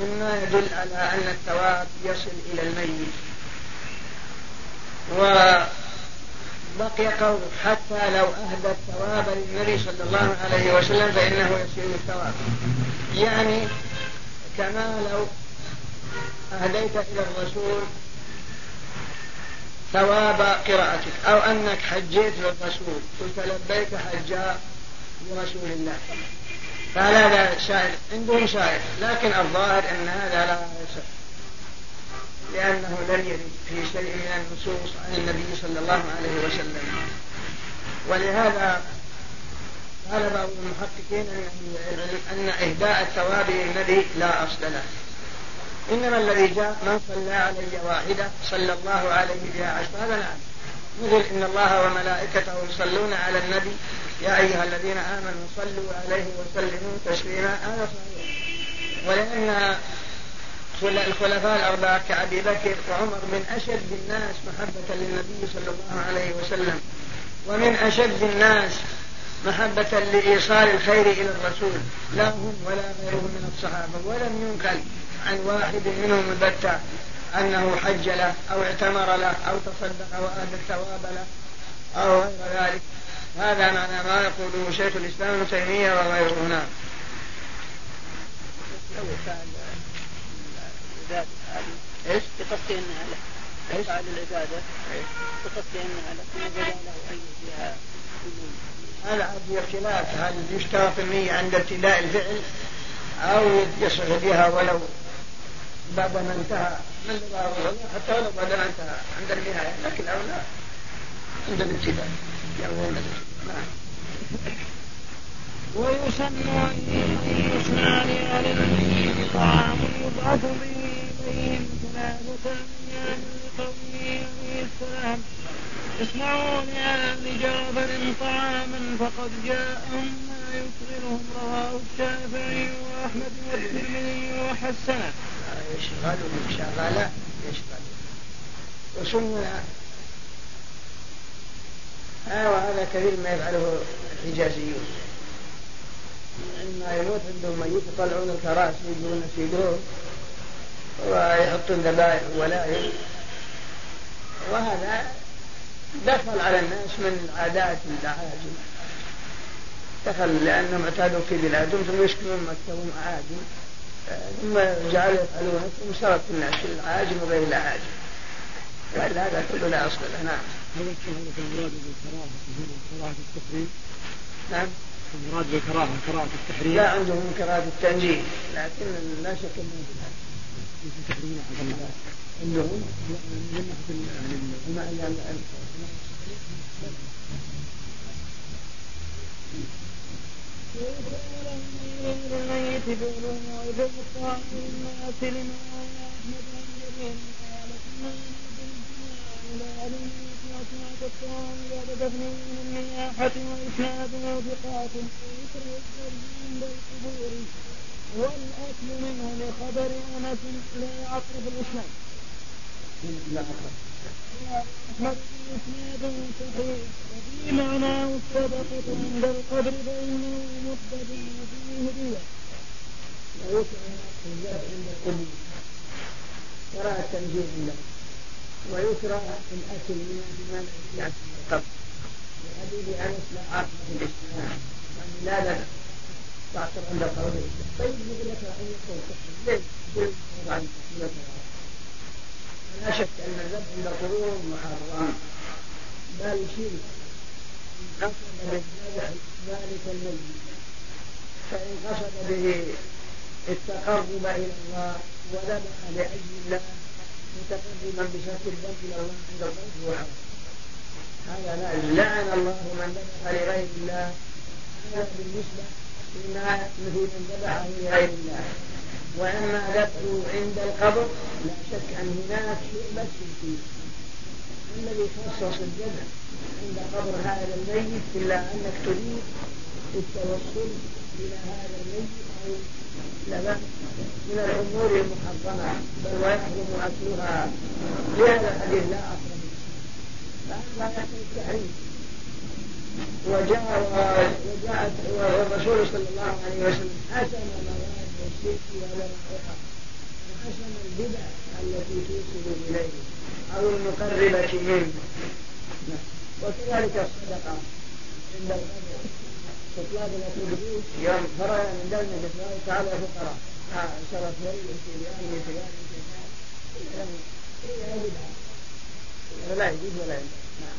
مما يدل على أن الثواب يصل إلى الميت. وبقي قول حتى لو أهدى الثواب للنبي صلى الله عليه وسلم فإنه يصير الثواب يعني كما لو أهديت إلى الرسول ثواب قراءتك أو أنك حجيت للرسول قلت لبيك حجاء لرسول الله فهل هذا شاهد عندهم شاهد لكن الظاهر أن هذا لا يصح لأنه لم يرد في شيء من النصوص عن النبي صلى الله عليه وسلم. ولهذا قال بعض المحققين أن إهداء الثواب للنبي لا أصل له. إنما الذي جاء من صلى علي واحدة صلى الله عليه بها عشر هذا نعم مثل إن الله وملائكته يصلون على النبي. يا أيها الذين آمنوا صلوا عليه وسلموا تسليما. هذا صحيح. ولأن الخلفاء الأربعة كأبي بكر وعمر من أشد الناس محبة للنبي صلى الله عليه وسلم. ومن أشد الناس محبة لإيصال الخير إلى الرسول. لا هم ولا غيرهم من الصحابة. ولم ينقل عن واحد منهم البتة. أنه حج له أو اعتمر له أو تصدق وأهدى الثواب له أو غير ذلك. هذا معنى ما يقوله شيخ الإسلام ابن تيمية وغيره. نعم. إيش؟ بقصد انها له يفعل العبادة. بقصد انها له ثم بدا له ان فيها. هذا عاد خلاف هل يشترط النية عند ابتداء الفعل أو يصح بها ولو بعد ما انتهى. من حتى ولو بعد ما انتهى عند النهاية. لكن أو لا عند الابتداء. نعم. ويسن أن يصنع لأهل الميت طعام يبعث به إليهم ثلاثة أيام لقوله عليه السلام يصنعون لآل جعفر طعاما فقد جاءهم ما يشغلهم رواه الشافعي وأحمد والترمذي وحسنه. يشغلهم شغلة يشغل. وسن آه وهذا كثير ما يفعله الحجازيون عندما يموت عندهم ميت يطلعون الكراسي يجون يسيدون ويحطون ذبائح ولايم وهذا دخل على الناس من عادات الأعاجم دخل لأنهم اعتادوا في بلادهم ثم يسكنون مكة وهم أعاجم ثم جعلوا يفعلون ثم صارت الناس العاجم وغير الأعاجم وإلا هذا كله لا أصل له نعم. هل المراد بالكراهة كراهة التحريم؟ نعم. المراد بالكراهة كراهة التحريم؟ لا عندهم كراهة التنجيل لكن لا شك أنه تحريم عندهم من ناحية الميت بالرموع بالطعام الناس لما أحمد عن جميع قالت ما إلى الميت وأسماء الطعام بعد دفنه من النياحة وإسناده ثقات ويكره الزرع عند والأكل منه لخبر أنس لا يعقب الإسلام. لا أحمد إسناد صحيح وفي معناه الصدقة عند القبر الزرع عند القبور كراهة التنزيل عنده ويكره الأكل من المال في القبر لحديث أنس لا عاقبة الإسلام يعني لا لا تعصر عند القبر طيب يقول لك أن يكون ليش؟ لا شك أن الذبح عند القبور محرم. بل شرك قصد بالذبح ذلك الميت فإن قصد به التقرب إلى الله وذبح لأجل الله متقربا بشرك الذنب إلى الله. عند الله هو هذا لا لعن الله من ذبح لغير الله. هذا بالنسبة لما مثل من ذبحه لغير الله. وأما ذبحه عند القبر لا شك أن هناك شيء بس فيه. الذي خصص الذبح عند قبر هذا الميت إلا أنك تريد التوصل إلى هذا الميت أو لبن من الأمور المحرمة بل ويحرم أكلها لهذا الحديث لا أصل فهذا يحصل التحريم وجاء وجاءت والرسول صلى الله عليه وسلم حسن مواد الشرك ونوعها وحسن البدع. التي توصل اليه أو المقربه منه وكذلك الصدقه عند القدر تطلب الأسود يوم فرع من دلنا الله تعالى فقراء شرف ولي سريان سريان سريان هي بدعة لا يجوز ولا يجوز نعم.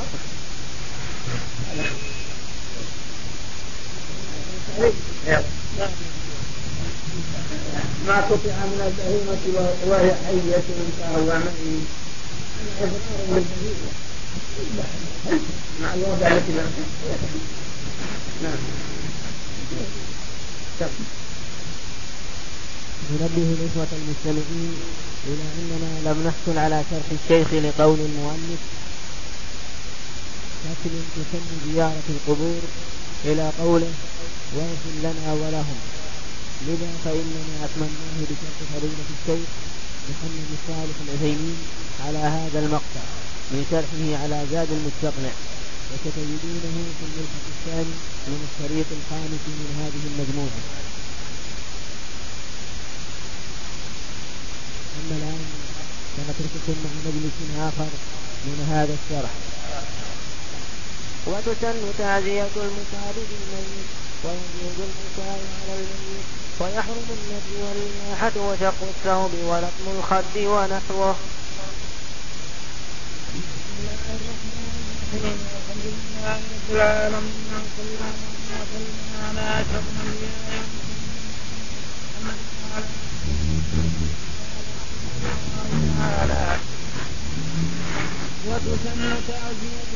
ما قطع من البهيمة وهي حية فهو ميت إضرار بالبهيمة مع الوضع التي نعم ننبه الإخوة المستمعين إلى أننا لم نحصل على شرح الشيخ لقول المؤلف لكن تسن زيارة القبور. إلى قوله واغفر لنا ولهم لذا فإننا أتمناه بشرح فضيلة الشيخ محمد الصالح العثيمين على هذا المقطع من شرحه على زاد المستقنع وستجدونه في الملحق الثاني من الشريط الخامس من هذه المجموعة. أما الآن سنترككم مع مجلس آخر من هذا الشرح. وتسن تعزية المصاب بالميت ويجوز البكاء على الميت ويحرم النبي والناحة وشق الثوب ولطم الخد ونحوه. الحمد لله رب العالمين على تعالى وتسن تعزية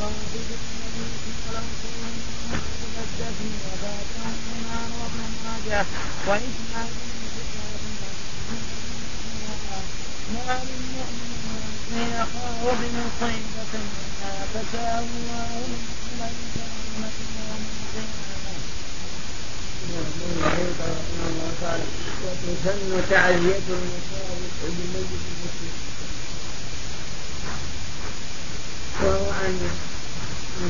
الميت ولو كان من الدفن وفاته الإمام وابن ماجه وإسماعيل ما للمؤمن أن يخاف بمصيبة ما كساه الله من الإنسان يوم القيامة وتسن تعزية المصاب بميت المسلم وهو أن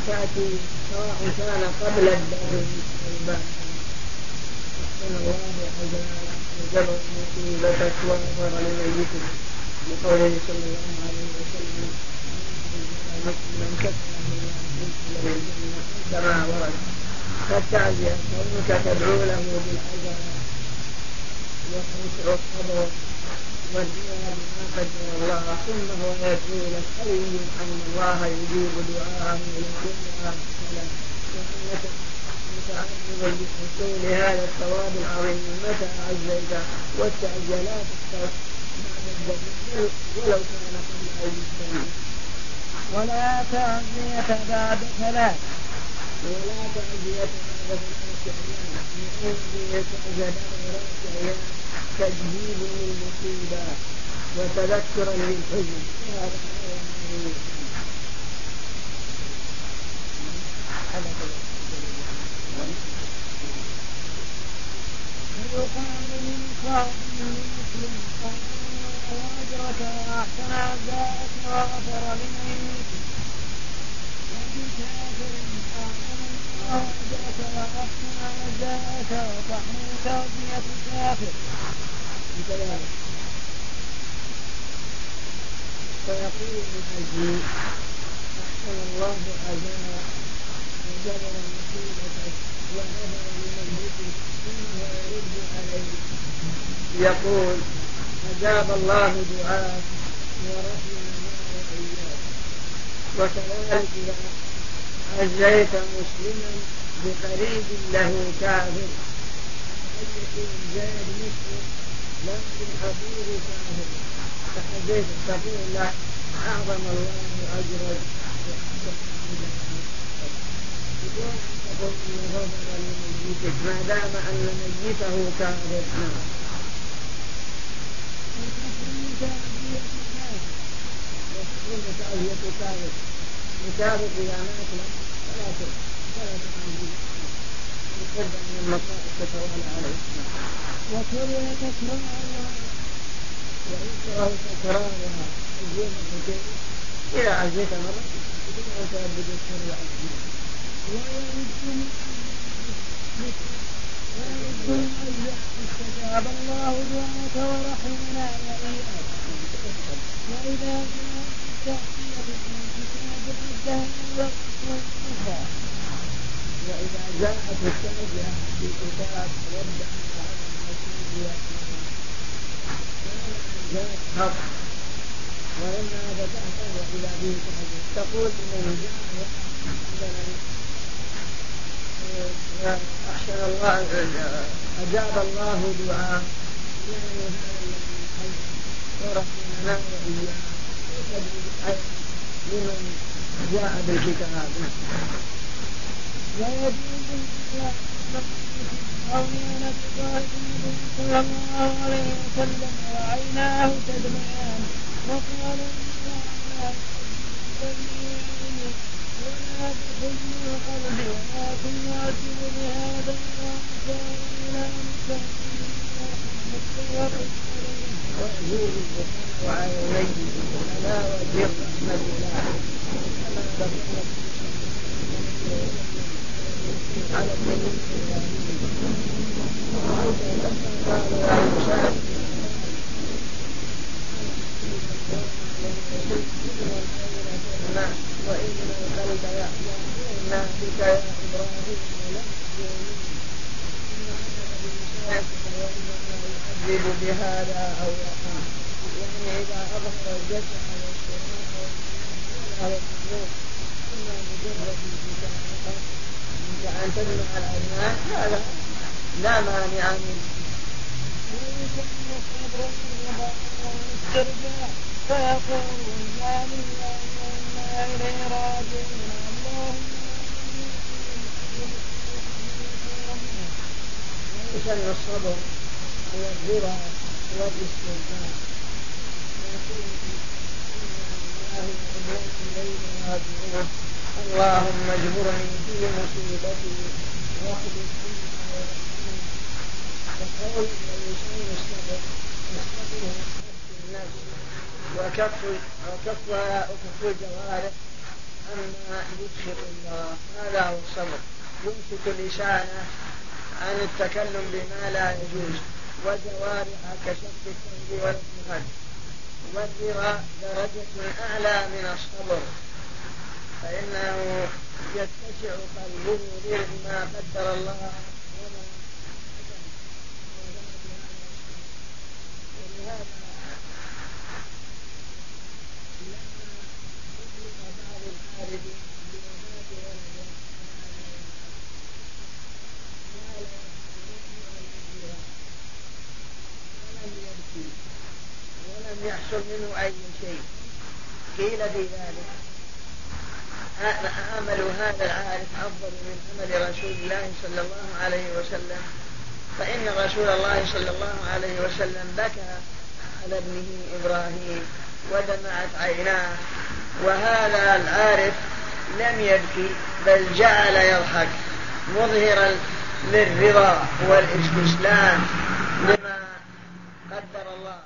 تأتي سواء كان قبل أو بعد أحسن الله عز وجل مصيبتك وغفر لميتك لقوله صلى الله عليه وسلم من له الجنة كما ورد فالتعزية كونك تدعو له بالعزاء وخشع الصبر والدعاء بما قدر الله ثم هو يدعو لك حي ان الله يجيب دعاءه لكل السلام وانك متعلم بحصول هذا الثواب العظيم متى لا تختص بعد الدفن ولو كان قبل سنه ولا تعزية بعد ثلاث ولا تعزية بعد ثلاث من يتعزى بعد ثلاث أيام تجديد للمصيبة وتذكرا للحزن ويقال من صاحب مسلم واجرك واحسن عزاءك وغفر لميتك وبكافر اعظم واجرك واحسن عزاءك وتحمي توفية كافر كذلك فيقول الحزين احسن الله عزاء وجبر مصيبتك وغفر لميتك ثم يرد عليه يقول أجاب الله دعاءك ورحمنا وإياك وكذلك عزيت مسلما بقريب له كافر. أن يكون زاد مسلم لكن أبوه كافر فحزيت تقول له أعظم الله لميتك ما دام أن ميته كافر نعم تعزية كافر مكافر إذا مات فلا فلا تفعل لقرب من المصائب تتوالى عليه وكره تكرارها ويكره تكرارها الزين الحكيم إذا عزيت مرة بدون أن تردد الشر وعزيز ويرد ويرد استجاب الله دعاك ورحمنا وإياك وإذا جاءت التحية من كتاب ردها وقت وإذا جاءت التحية في كتاب ردها على المسيح جاءت حق تقول إنه جاء أحسن الله أجاب الله دعاء يعني ورحمنا وإياه لمن جاء بالكتاب ويجوز أولينا بظاهر النبي صلى الله عليه وسلم وعيناه تدمعان وقال ولا بحزن القلب ولكن يعجب بهذا وأشار إلى متفق عليه وعليه على وجه رحمة الله كما على النبي وإن القلب يحزن إنا بك يا إبراهيم لم يؤمن وإنما يعذب بهذا أو يقع يعني إذا أظهر الجزع والشراء ولا والممنوع إما مجرد الكتاب أن تجمع الأبناء هذا لا مانع منه فيقول يا لله وإنا إليه راجعون اللهم الصبر هو الرضا هو الاسترجاع اللهم اجبرني في مصيبتي واخلف وقول الإنسان الصبر الصبر النفس وكف وكفها وكف الجوارح عما يدخل الله هذا هو الصبر يمسك لسانه عن التكلم بما لا يجوز وجوارح كشف الثوب والمهد والرضا درجة أعلى من الصبر فإنه يتسع لما قدر الله ولم يحصل منه أي شيء. قيل في ذلك عمل هذا العارف أفضل من عمل رسول الله صلى الله عليه وسلم. فإن رسول الله صلى الله عليه وسلم بكى على ابنه إبراهيم ودمعت عيناه وهذا العارف لم يبكي بل جعل يضحك مظهرا للرضا والاستسلام لما قدر الله.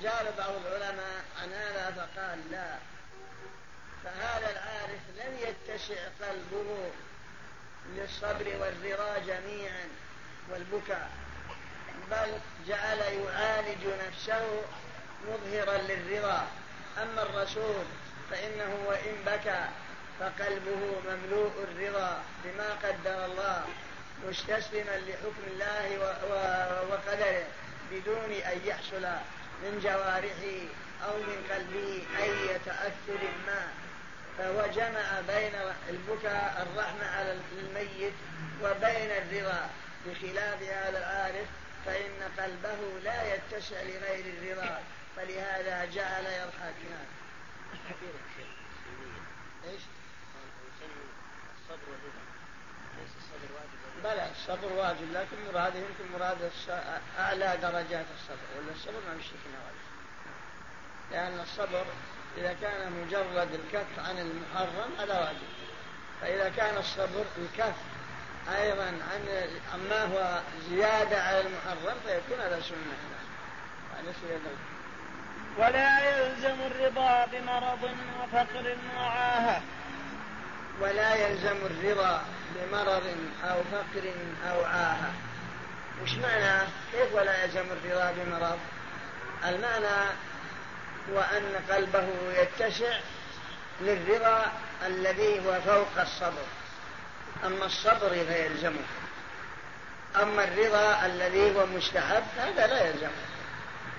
اجاب بعض العلماء عن هذا فقال لا فهذا العارف لم يتسع قلبه للصبر والرضا جميعا والبكاء بل جعل يعالج نفسه مظهرا للرضا. أما الرسول فإنه وإن بكى فقلبه مملوء الرضا بما قدر الله مستسلما لحكم الله وقدره بدون أن يحصل من جوارحه أو من قلبه أي تأثر ما فهو جمع بين البكاء الرحمة على الميت وبين الرضا. بخلاف هذا العارف فإن قلبه لا يتسع لغير الرضا فلهذا جعل يضحك نعم إيش؟ الصبر والرضا. بلى الصبر واجب لكن مراد يمكن مراد أعلى درجات الصبر ولا الصبر ما واجب. لأن الصبر إذا كان مجرد الكف عن المحرم هذا واجب. فإذا كان الصبر الكف أيضا عن عما هو زيادة على المحرم فيكون هذا سنة. يعني ولا يلزم الرضا بمرض وفقر وعاهة ولا يلزم الرضا بمرض أو فقر أو عاهة. وش معنى؟ كيف ولا يلزم الرضا بمرض؟ المعنى هو أن قلبه يتسع للرضا الذي هو فوق الصبر. أما الصبر فيلزمه أما الرضا الذي هو مستحب هذا لا يلزمه.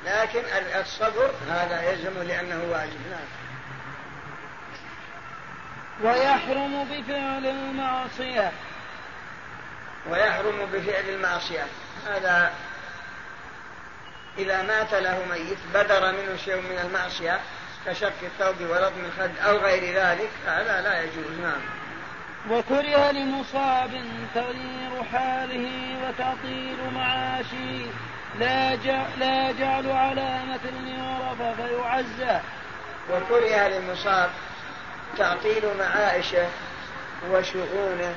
لكن الصبر هذا يلزم لأنه واجب. نعم. ويحرم بفعل المعصية. ويحرم بفعل المعصية. هذا إذا مات له ميت بدر منه شيء من المعصية كشق الثوب ولطم الخد أو غير ذلك هذا لا يجوز. نعم. وكره لمصاب تغيير حاله وتعطيل معاشه لا لا يجعل علامة يعرف فيعزى وكره للمصاب تعطيل معائشه وشؤونه.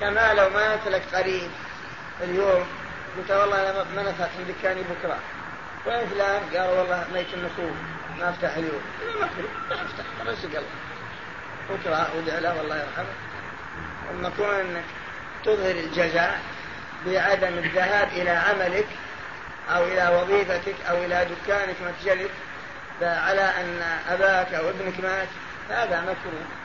كما لو مات لك قريب. اليوم قلت والله أنا ما نفعت دكاني بكره وين فلان؟ قال والله ميت النخول ما أفتح اليوم. ما ما أفتح. خلاص قلب بكره ودع له والله يرحمه. اما كون انك تظهر الجزاء بعدم الذهاب إلى عملك أو إلى وظيفتك أو إلى دكانك متجرك على أن أباك أو ابنك مات. هذا مكروه